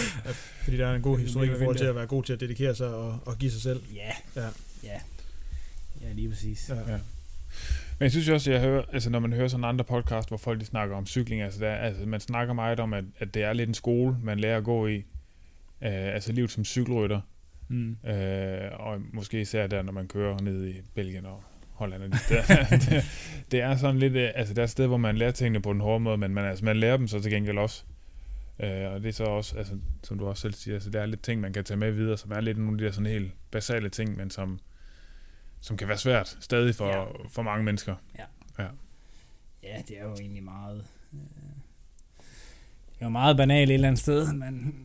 fordi der er en god historik i forhold til at være god til at dedikere sig og, og give sig selv. ja, Ja. ja, ja, lige præcis. Ja. Ja. Men jeg synes jo også, jeg hører, altså når man hører sådan andre podcast, hvor folk de snakker om cykling, altså, der, altså man snakker meget om, at, at det er lidt en skole, man lærer at gå i. Øh, altså livet som cykelrytter. Mm. Øh, og måske især der, når man kører ned i Belgien og Holland. Og de steder. det, det er sådan lidt, øh, altså der er et sted, hvor man lærer tingene på den hårde måde, men man, altså, man lærer dem så til gengæld også. Øh, og det er så også, altså, som du også selv siger, altså, der er lidt ting, man kan tage med videre, som er lidt nogle af de der sådan helt basale ting, men som, som kan være svært stadig for, Ja. for mange mennesker. Ja, det er jo egentlig meget... Øh, det er jo meget banalt et eller andet sted, men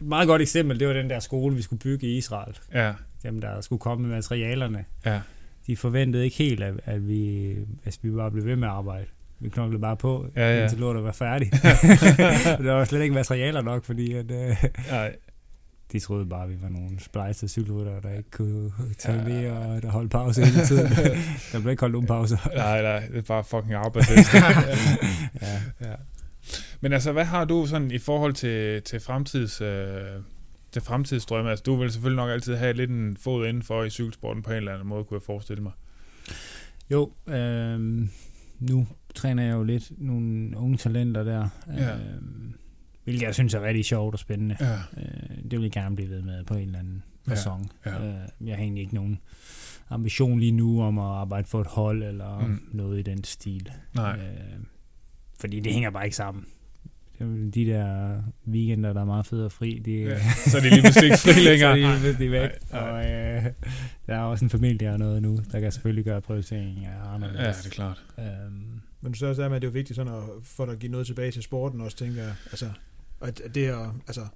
et meget godt eksempel, det var den der skole, vi skulle bygge i Israel. Ja, Dem, der skulle komme med materialerne. ja, De forventede ikke helt, at, at vi, altså, vi bare blev ved med at arbejde. Vi knoklede bare på, Ja, ja. indtil lortet var færdig. der var slet ikke materialer nok, fordi at, øh, Nej, de troede bare, at vi var nogle splejsede cykelryttere, der ikke kunne tage med og der holdt pause hele tiden. der blev ikke holdt nogen pauser. nej, nej, det er bare fucking arbejde. ja. Ja. Men altså, hvad har du sådan i forhold til, til fremtids... Øh, til fremtidsdrømme? Altså, du vil selvfølgelig nok altid have lidt en fod indenfor i cykelsporten på en eller anden måde, kunne jeg forestille mig. Jo, øh, nu træner jeg jo lidt nogle unge talenter der, Ja. øh, hvilket jeg synes er rigtig sjovt og spændende. Ja. Øh, det vil jeg gerne blive ved med på en eller anden Ja, fasong. ja. Øh, jeg har egentlig ikke nogen ambition lige nu om at arbejde for et hold eller Mm. noget i den stil. Nej. Øh, fordi det hænger bare ikke sammen. Det er De der weekender, der er meget fede og fri, de, Ja. Så er det lige pludselig ikke fri så længere. er de lige pludselig væk. Nej, nej. Og øh, der er også en familie og noget nu, der kan selvfølgelig gøre prioriteringen af Ja, anderledes. det er klart. Øhm, Men du så også der med, at det er jo vigtigt sådan at, for dig at give noget tilbage til sporten også, tænker jeg. Altså, at at det er, altså,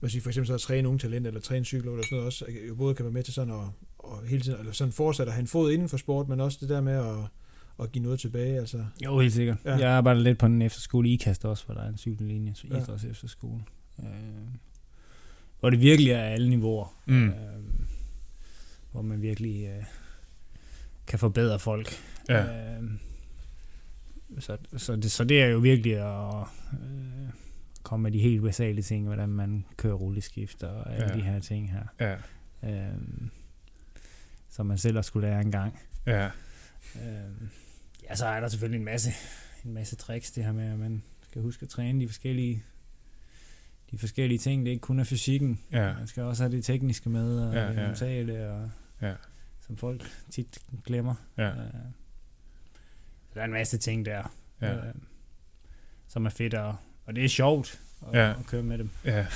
hvad siger, for eksempel så at træne unge talenter, eller træne cykler, eller sådan noget også, jo både kan være med til sådan at, og hele tiden, eller sådan fortsat at have en fod inden for sport, men også det der med at, at give noget tilbage, altså. jo, helt sikkert. Ja. Jeg arbejder lidt på en efterskole i IKAST også, hvor der er en cykellinje, så Ja. idræts efterskole. Øh, hvor det virkelig er alle niveauer. Mm. Øh, hvor man virkelig øh, kan forbedre folk. Ja. Øh, så, så, det, så det er jo virkelig at øh, komme med de helt basale ting, hvordan man kører rulleskift og alle Ja. de her ting her. Ja. Øh, som man selv har skulle lære engang. Ja. Øh, ja, så er der selvfølgelig en masse, en masse tricks, det her med, at man skal huske at træne de forskellige de forskellige ting. Det er ikke kun af fysikken. Ja. Man skal også have det tekniske med, og Ja, ja, ja. det mentale, og Ja. som folk tit glemmer. Ja, Øh, der er en masse ting der, ja, øh, som er fedt, og, og det er sjovt at, Ja. at køre med dem. ja,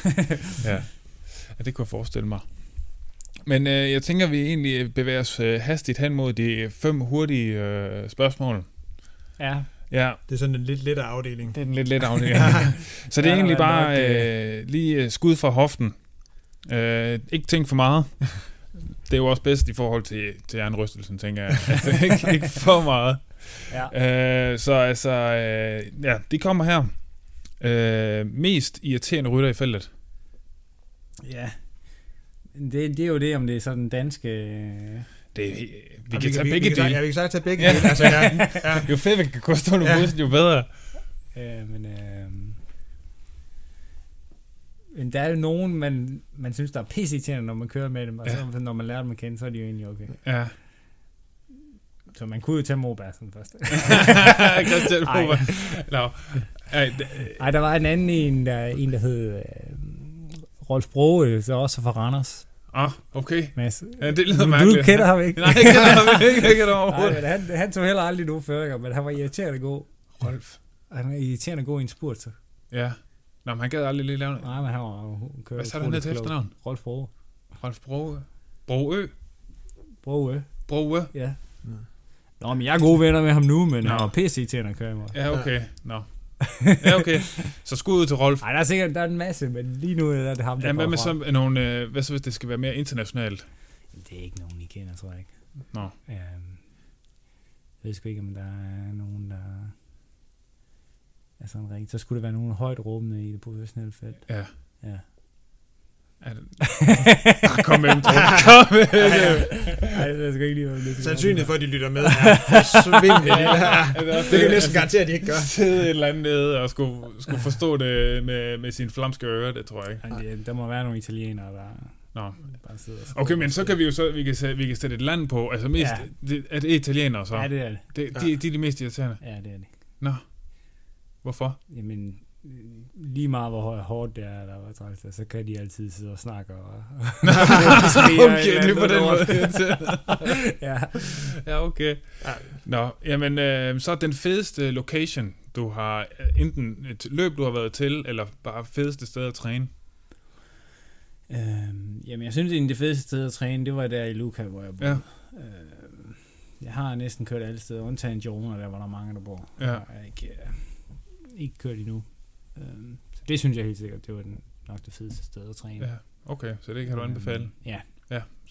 ja. ja det kunne jeg forestille mig. Men øh, jeg tænker, vi egentlig bevæger os øh, hastigt hen mod de fem hurtige øh, spørgsmål. Ja, Ja, Det er sådan en lidt lettere afdeling. det er den lidt let afdeling. Så det er Ja, egentlig bare nok, øh, lige øh, skud fra hoften. Øh, ikke tænk for meget. Det er jo også bedst i forhold til, til jernrystelsen, tænker jeg. Altså, ikke, ikke for meget. ja. Øh, så altså, øh, ja, de kommer her. Øh, mest irriterende rytter i feltet. ja. Det, det er jo det, om det er sådan danske... Det, er- vi Og kan tage vi, begge vi, kan, dele. ja, vi kan sagtens tage begge Ja. dele. Altså, ja, ja. Jo fedt, vi kan gå stå Ja. ja. jo bedre. Øh, men, øh, men der er jo nogen, man, man synes, der er pisse irriterende, når man kører med dem, og Ja. så når man lærer dem at kende, så er de jo egentlig okay. Ja. Så man kunne jo tage Mobassen først. Christian. Bober. Nå. Ej, d- Ej, der var en anden en, der, en, der hed øh, Rolf Broge, så også fra Randers. Ah, okay. Mads. Ja, det lyder du, mærkeligt. du kender ham ikke? Nej, jeg kender ham ikke. Jeg kender ham Nej, overhovedet. men han, han tog heller aldrig nogen føringer, men han var irriterende god. Rolf. Han er irriterende god i en spurt, så. Ja. Nå, men han gad aldrig lige lave noget. Nej, men han var kører Hvad sagde du ned til efternavn? Rolf Broge. Rolf Broe. Broø. Broge, Broe. ja. Nå, men jeg er gode venner med ham nu, men Nå. han var pisse irriterende at køre med. Ja, okay. Nå. Ja, okay. Så skud ud til Rolf. Ej, der er sikkert der er en masse, men lige nu er det ham, der Ja, hvad med så nogle, øh, hvad så hvis det skal være mere internationalt? Det er ikke nogen, I kender, tror jeg ikke. Nå. Øhm, jeg ved sgu ikke, om der er nogen, der er sådan rigtigt. Så skulle det være nogen højt råbende i det professionelle felt. Ja. Ja. Er det... Kom med dem. Kom med dem. Ej, det er sgu ikke lige, det er. Sandsynligheden for, at de lytter med, er forsvindende lille her. Det kan jeg næsten garantere, at de ikke gør. Sidde et eller andet nede og skulle, skulle forstå det med, med sine flamske ører, det tror jeg ikke. Ej, det- Der må være nogle italienere, der Nå. bare Okay, men så kan vi jo så, vi kan, sætte, vi kan sætte et land på, altså mest, Ja. ja. det, er det italienere så? Ja, det er det. det, de, de er de mest irriterende. Ja, det er det. Nå. Hvorfor? Jamen, lige meget hvor hårdt det er, der var træls, så kan de altid sidde og snakke. Og, okay, det er på den måde. ja. ja, okay. Nå, jamen, øh, så den fedeste location, du har, øh, enten et løb, du har været til, eller bare fedeste sted at træne. Øhm, jamen, jeg synes egentlig, det fedeste sted at træne, det var der i Luca, hvor jeg boede. Ja. Øhm, jeg har næsten kørt alle steder, undtagen Jona, der hvor der er mange, der bor. Ja. Jeg har ikke, øh, ikke kørt endnu. Øhm, så det synes jeg helt sikkert, det var den, nok det fedeste sted at træne. Ja, okay, så det kan du anbefale. Øhm, ja.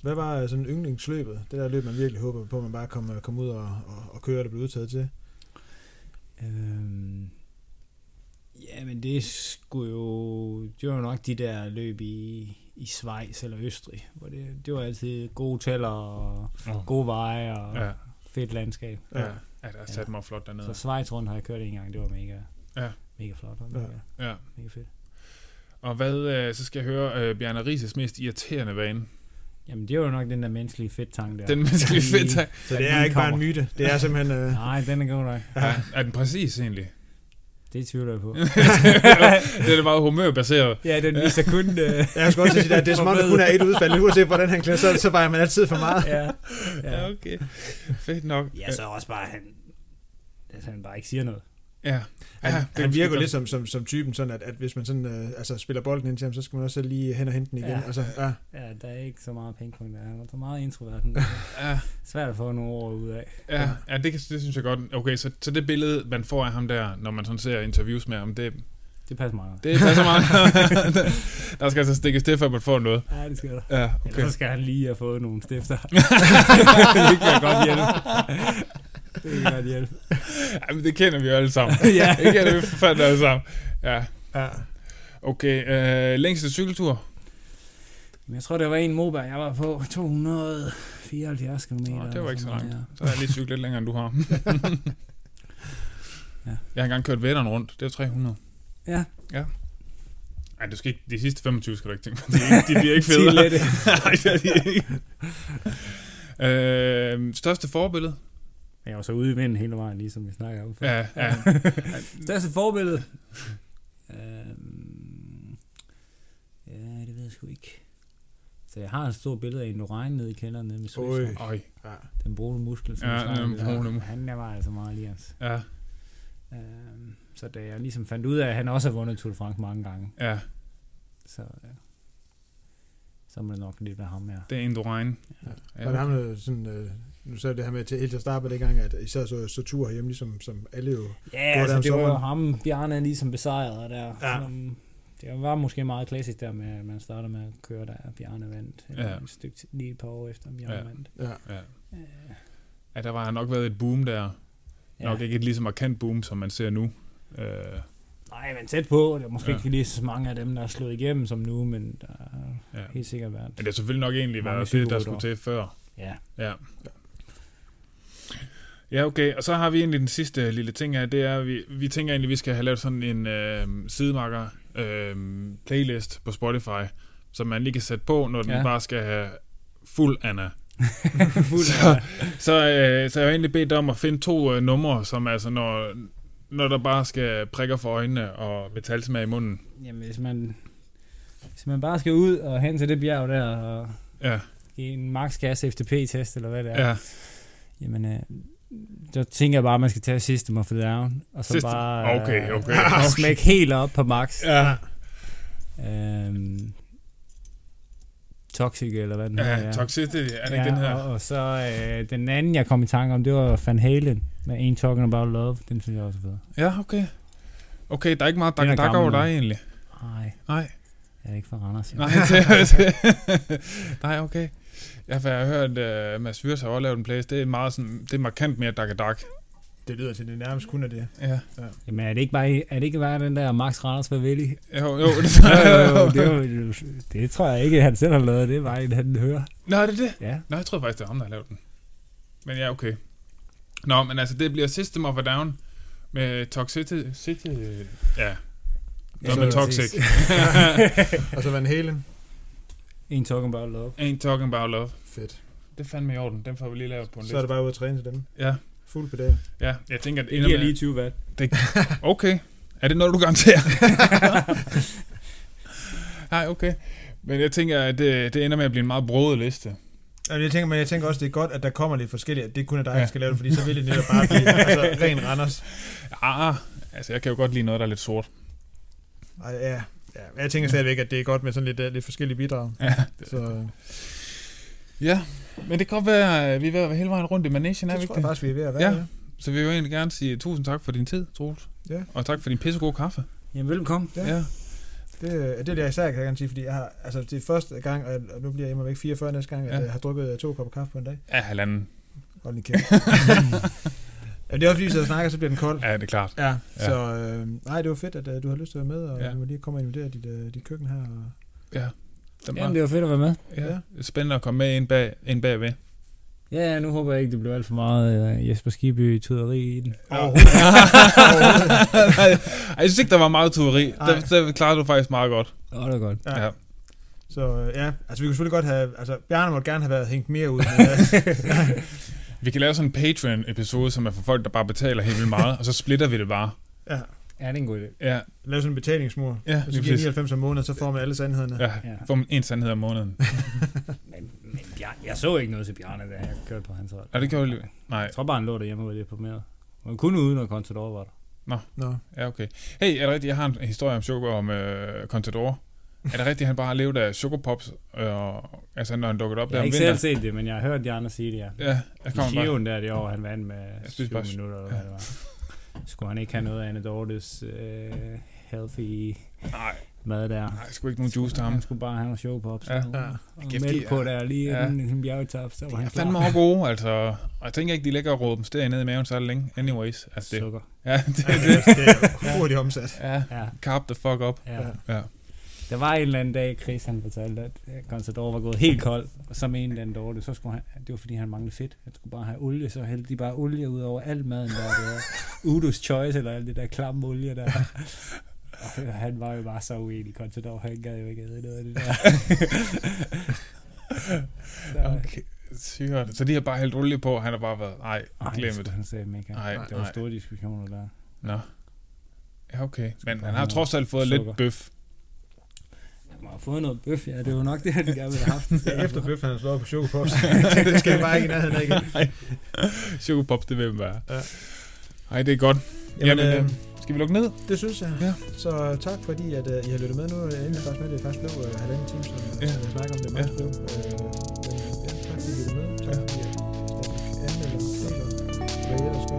Hvad var sådan yndlingsløbet? Det der løb, man virkelig håber på, at man bare kommer kom ud og, og, og kører, det bliver udtaget til. Øhm, ja, men det skulle jo... Det var jo nok de der løb i, i Schweiz eller Østrig, hvor det, det var altid gode hoteller og Oh. gode veje og Ja, ja. fedt landskab. ja. ja, der er sat mig flot dernede. Så Schweiz rundt har jeg kørt en gang, det var mega, Ja. Mega flot. Og Ja. mega, Ja. mega fedt. Og hvad, øh, så skal jeg høre øh, Bjarne Rises mest irriterende vane. Jamen, det var jo nok den der menneskelige fedt-tank der. Den menneskelige Lige- fedt. Så Ja, det er ikke bare en kommer. myte. Det er simpelthen... Øh, Nej, den er god nok. Er, er den præcis egentlig? Det tvivler jeg på. det er da meget humørbaseret. ja, den viser kun... Øh, jeg skal også sige, at det er som om, der kun er et udfald. Uanset hvordan han klæder, så, så vejer man altid for meget. ja. Ja, ja. okay. Fedt nok. Ja, så også bare, han, at han bare ikke siger noget. Ja. Han, ja, ja, det han virker lidt som, som, som typen, sådan at, at hvis man sådan, øh, altså spiller bolden ind til ham, så skal man også lige hen og hente den igen. Ja. Altså, ja. Ja, der er ikke så meget pengepung der. Han er så meget introvert. Det Ja, svært at få nogle ord ud af. ja, ja det, kan, det synes jeg godt. Okay, så, så det billede, man får af ham der, når man sådan ser interviews med ham, det, Det passer meget. det passer meget. der skal altså stikkes til, før man får noget. Ja, det skal der. Ja, Okay. Ellers skal han lige have fået nogle stifter. det kan godt hjælpe. Det kan godt hjælpe. Ja, men det kender vi jo alle sammen. ja. Det kender vi for fanden alle sammen. Ja, ja. okay. Øh, længste cykeltur? Jeg tror, det var en Moba, jeg var på 274 km. Nå, det var ikke så langt. Ja. Så har jeg lige cyklet lidt længere, end du har. Ja. Jeg har engang kørt Vætteren rundt. Det er 300. ja. Nej, du skal ikke, de sidste 25 skal du ikke tænke på. De, de bliver ikke federe. lette. Nej, det er de ikke. Øh, største forbillede? Jeg var så ude i vinden hele vejen, ligesom vi snakker om. Ja, ja. Største forbillede? Øhm, ja, det ved jeg sgu ikke. Så jeg har et stort billede af Indurain nede i kælderen nede med Oj. Swiss. Øj, Ja. Den brune muskel, som Ja, ja, den brune. Han jeg var altså meget lige os. ja, Øhm, så da jeg ligesom fandt ud af, at han også har vundet Tour de France mange gange, ja, så, øh, så må det nok lidt være ham her. det er Indurain. Ja. Ja, Var det ham, der sådan, øh, nu sagde det her med til helt til at starte med det gang, at især så, så tur herhjemme, ligesom som alle jo. Ja, altså det var jo sommeren? ham, Bjarne ligesom besejrede der. Ja. Det var måske meget klassisk der med, at man starter med at køre der, Bjarne vandt. Ja. Et stykke lige et par år efter, Bjarne Ja. ja. vandt. Ja. ja. Øh, ja, der var nok været et boom der. Ja. ja. Nok ikke et lige så markant boom, som man ser nu. Øh, Nej, men tæt på. Det er måske Ja. ikke lige så mange af dem, der er slået igennem som nu, men der er ja. helt sikkert været. Men det har selvfølgelig nok egentlig været det, der skulle til før. Ja. Ja. Ja, okay. Og så har vi egentlig den sidste lille ting her. Det er, at vi, vi tænker egentlig, at vi skal have lavet sådan en øh, sidemarker øh, playlist på Spotify, som man lige kan sætte på, når den ja. Bare skal have fuld Anna. Fuld så, så, øh, så jeg har egentlig bedt dig om at finde to øh, numre, som altså, når, når der bare skal prikker for øjnene og metalsmag i munden. Jamen, hvis man, hvis man bare skal ud og hen til det bjerg der, og Ja, give en max-gas FTP-test, eller hvad det er, ja. jamen, øh, så tænker jeg bare, at man skal tage System of a Down, og så System- bare okay, okay, okay. smække helt op på max. Ja, Øhm, Toxic, eller hvad den ja, hedder. ja. Toxicity, er det ja, ikke den her? Og, og så øh, den anden, jeg kom i tanke om, det var Van Halen med Ain't Talking About Love. Den synes jeg også er fed. Ja, okay. Okay, der er ikke meget dak dak over dig egentlig. Nej, Nej. jeg er ikke fra Randers. Nej, det, Nej, okay. Ja, for jeg har hørt, at uh, Mads Vyrs har også lavet en place. Det er meget sådan, det er markant mere dak dak. Det lyder til, det nærmest kun af det. Ja. Jamen er det ikke bare, er det ikke bare den der Max Randers Favelli? Jo, jo, det tror jo, jo, jo, jeg. det, er jo, det tror jeg ikke, han selv har lavet. Det er bare en, han hører. Nå, er det det? Ja. Nå, jeg tror faktisk, det er ham, der har lavet den. Men ja, okay. Nå, men altså, det bliver System of a Down med Toxicity. City, ja. Så med Toxic. Og så Van Halen. Ain't Talking About Love. Ain't talking about love. Fedt. Det er fandme i orden. Den får vi lige lavet på en Så er liste. det bare ud at træne til dem. Ja, Fuld pedal. ja. Jeg tænker, at Det giver med... lige 20 watt. Okay. Er det noget, du garanterer? Nej, okay. Men jeg tænker, at det, det ender med at blive en meget broet liste. Jeg tænker, men jeg tænker også, det er godt, at der kommer lidt forskellige. Det kun er dig, der Ja. skal lave det, fordi så vil det netop bare blive altså, ren Randers. Ah, altså jeg kan jo godt lide noget, der er lidt sort. Ej, ja, ja. Jeg tænker stadigvæk, at det er godt med sådan lidt, uh, lidt forskellige bidrag. Ja, Så øh, ja. Men det kan godt være, at vi er ved at være hele vejen rundt i Managen, er vi det ikke tror jeg det? faktisk, vi er ved at være. Ja. Ja. Så vi vil jo egentlig gerne sige tusind tak for din tid, Troels. Ja. Og tak for din pissegode kaffe. Jamen velkommen. Ja. ja. Det, øh, det er det, jeg især kan jeg gerne sige, fordi jeg har, altså, det er første gang, og nu bliver jeg immer væk 44 næste gang, at Ja. jeg har drukket to kopper kaffe på en dag. Ja, halvanden. Hold lige kæft. ja, det er også fordi, hvis jeg snakker, så bliver den kold. Ja, det er klart. Ja, Ja. så øh, nej, det var fedt, at uh, du har lyst til at være med, og ja. du må lige komme og invitere dit, uh, dit køkken her. Og, Ja. Det Jamen, det var fedt at være med. ja. det er spændende at komme med ind, bag, ind bagved. Ja, ja, nu håber jeg ikke, det bliver alt for meget uh, Jesper Skibby tuderi i den. Nej, jeg synes ikke, der var meget tuderi. Det, det klarede du faktisk meget godt. Åh, det er godt. Ja. Ja. Så øh, ja, altså vi kunne selvfølgelig godt have, altså Bjarne måtte gerne have været hængt mere ud. Men, øh, Vi kan lave sådan en Patreon-episode, som er for folk, der bare betaler helt vildt meget, og så splitter vi det bare. ja, Ja, det er en god idé. Ja, lave sådan en betalingsmur. ja Hvis du giver præcis. 99 om måneden, så får man alle sandhederne. Ja, Ja. få en sandhed om måneden. Men, men jeg, jeg så ikke noget til Bjarne, da jeg kørte på hans hold. Ja, det gjorde jeg lige. Nej, Jeg tror bare, han lå derhjemme og var lidt på mere. Men kun uden, når Contador var der. Nå. ja, okay. Hey, er det rigtigt, jeg har en historie om Sugar om øh, Contador? Er det rigtigt, at han bare har levet af Sugar Pops, øh, altså når han dukkede op Jeg der har om ikke vinteren? selv set det, men jeg har hørt de andre sige det, ja. Ja, jeg I kommer bare. Der det år, han vandt med synes 7 bare- minutter, eller hvad det var. Skulle han ikke have noget af Anne Dortes øh, healthy Nej, mad der? nej, jeg skulle ikke nogen juice til ham. Han skulle bare have noget show på op. Ja. Ja. Og mælk på er- der lige Ja. inden en bjergetap, så var De han er klar. fandme også gode, altså. Og jeg tænker ikke, de ligger og råber dem steder nede i maven så længe. Anyways, altså det. Sukker. Ja, det, Ja, det, det, det er hurtigt omsat. ja, Ja, carb the fuck up. ja. Ja. Der var en eller anden dag, Chris han fortalte, at øh, Contador var gået helt kold, og så med en eller anden dårlig, så skulle han, det var fordi han manglede fedt. Han skulle bare have olie, så hældte de bare olie ud over al maden der. Det var Udo's Choice, eller alt det der klamme olie der. Og han var jo bare så uenig, Contador, han gad jo ikke noget af det der. Okay, sygt. Så de har bare hældt olie på, og han har bare været, nej, Ej, glem det han sagde ikke. Nej, Der var store diskussioner der. Nå. Ja, okay. Men han har trods alt fået sukker. lidt bøf mig og fået noget bøf. Ja, det er jo nok det, han gerne ville have haft. ja, efter bøf, han har slået på chokopops. det skal jeg bare ikke i nærheden af igen. chokopops, det vil man være. Ja. Ej, det er godt. Jamen, Jamen øh, øh, skal vi lukke ned? Det synes jeg. Ja. Så tak fordi, at uh, I har lyttet med nu. Jeg er egentlig faktisk med, at det faktisk blev uh, øh, halvanden time, som, øh, ja. som jeg snakker om. Det er meget ja. blev. Øh, men, ja, tak fordi I lyttede med. Tak ja. fordi I anmelder, deler, hvad I ellers gør.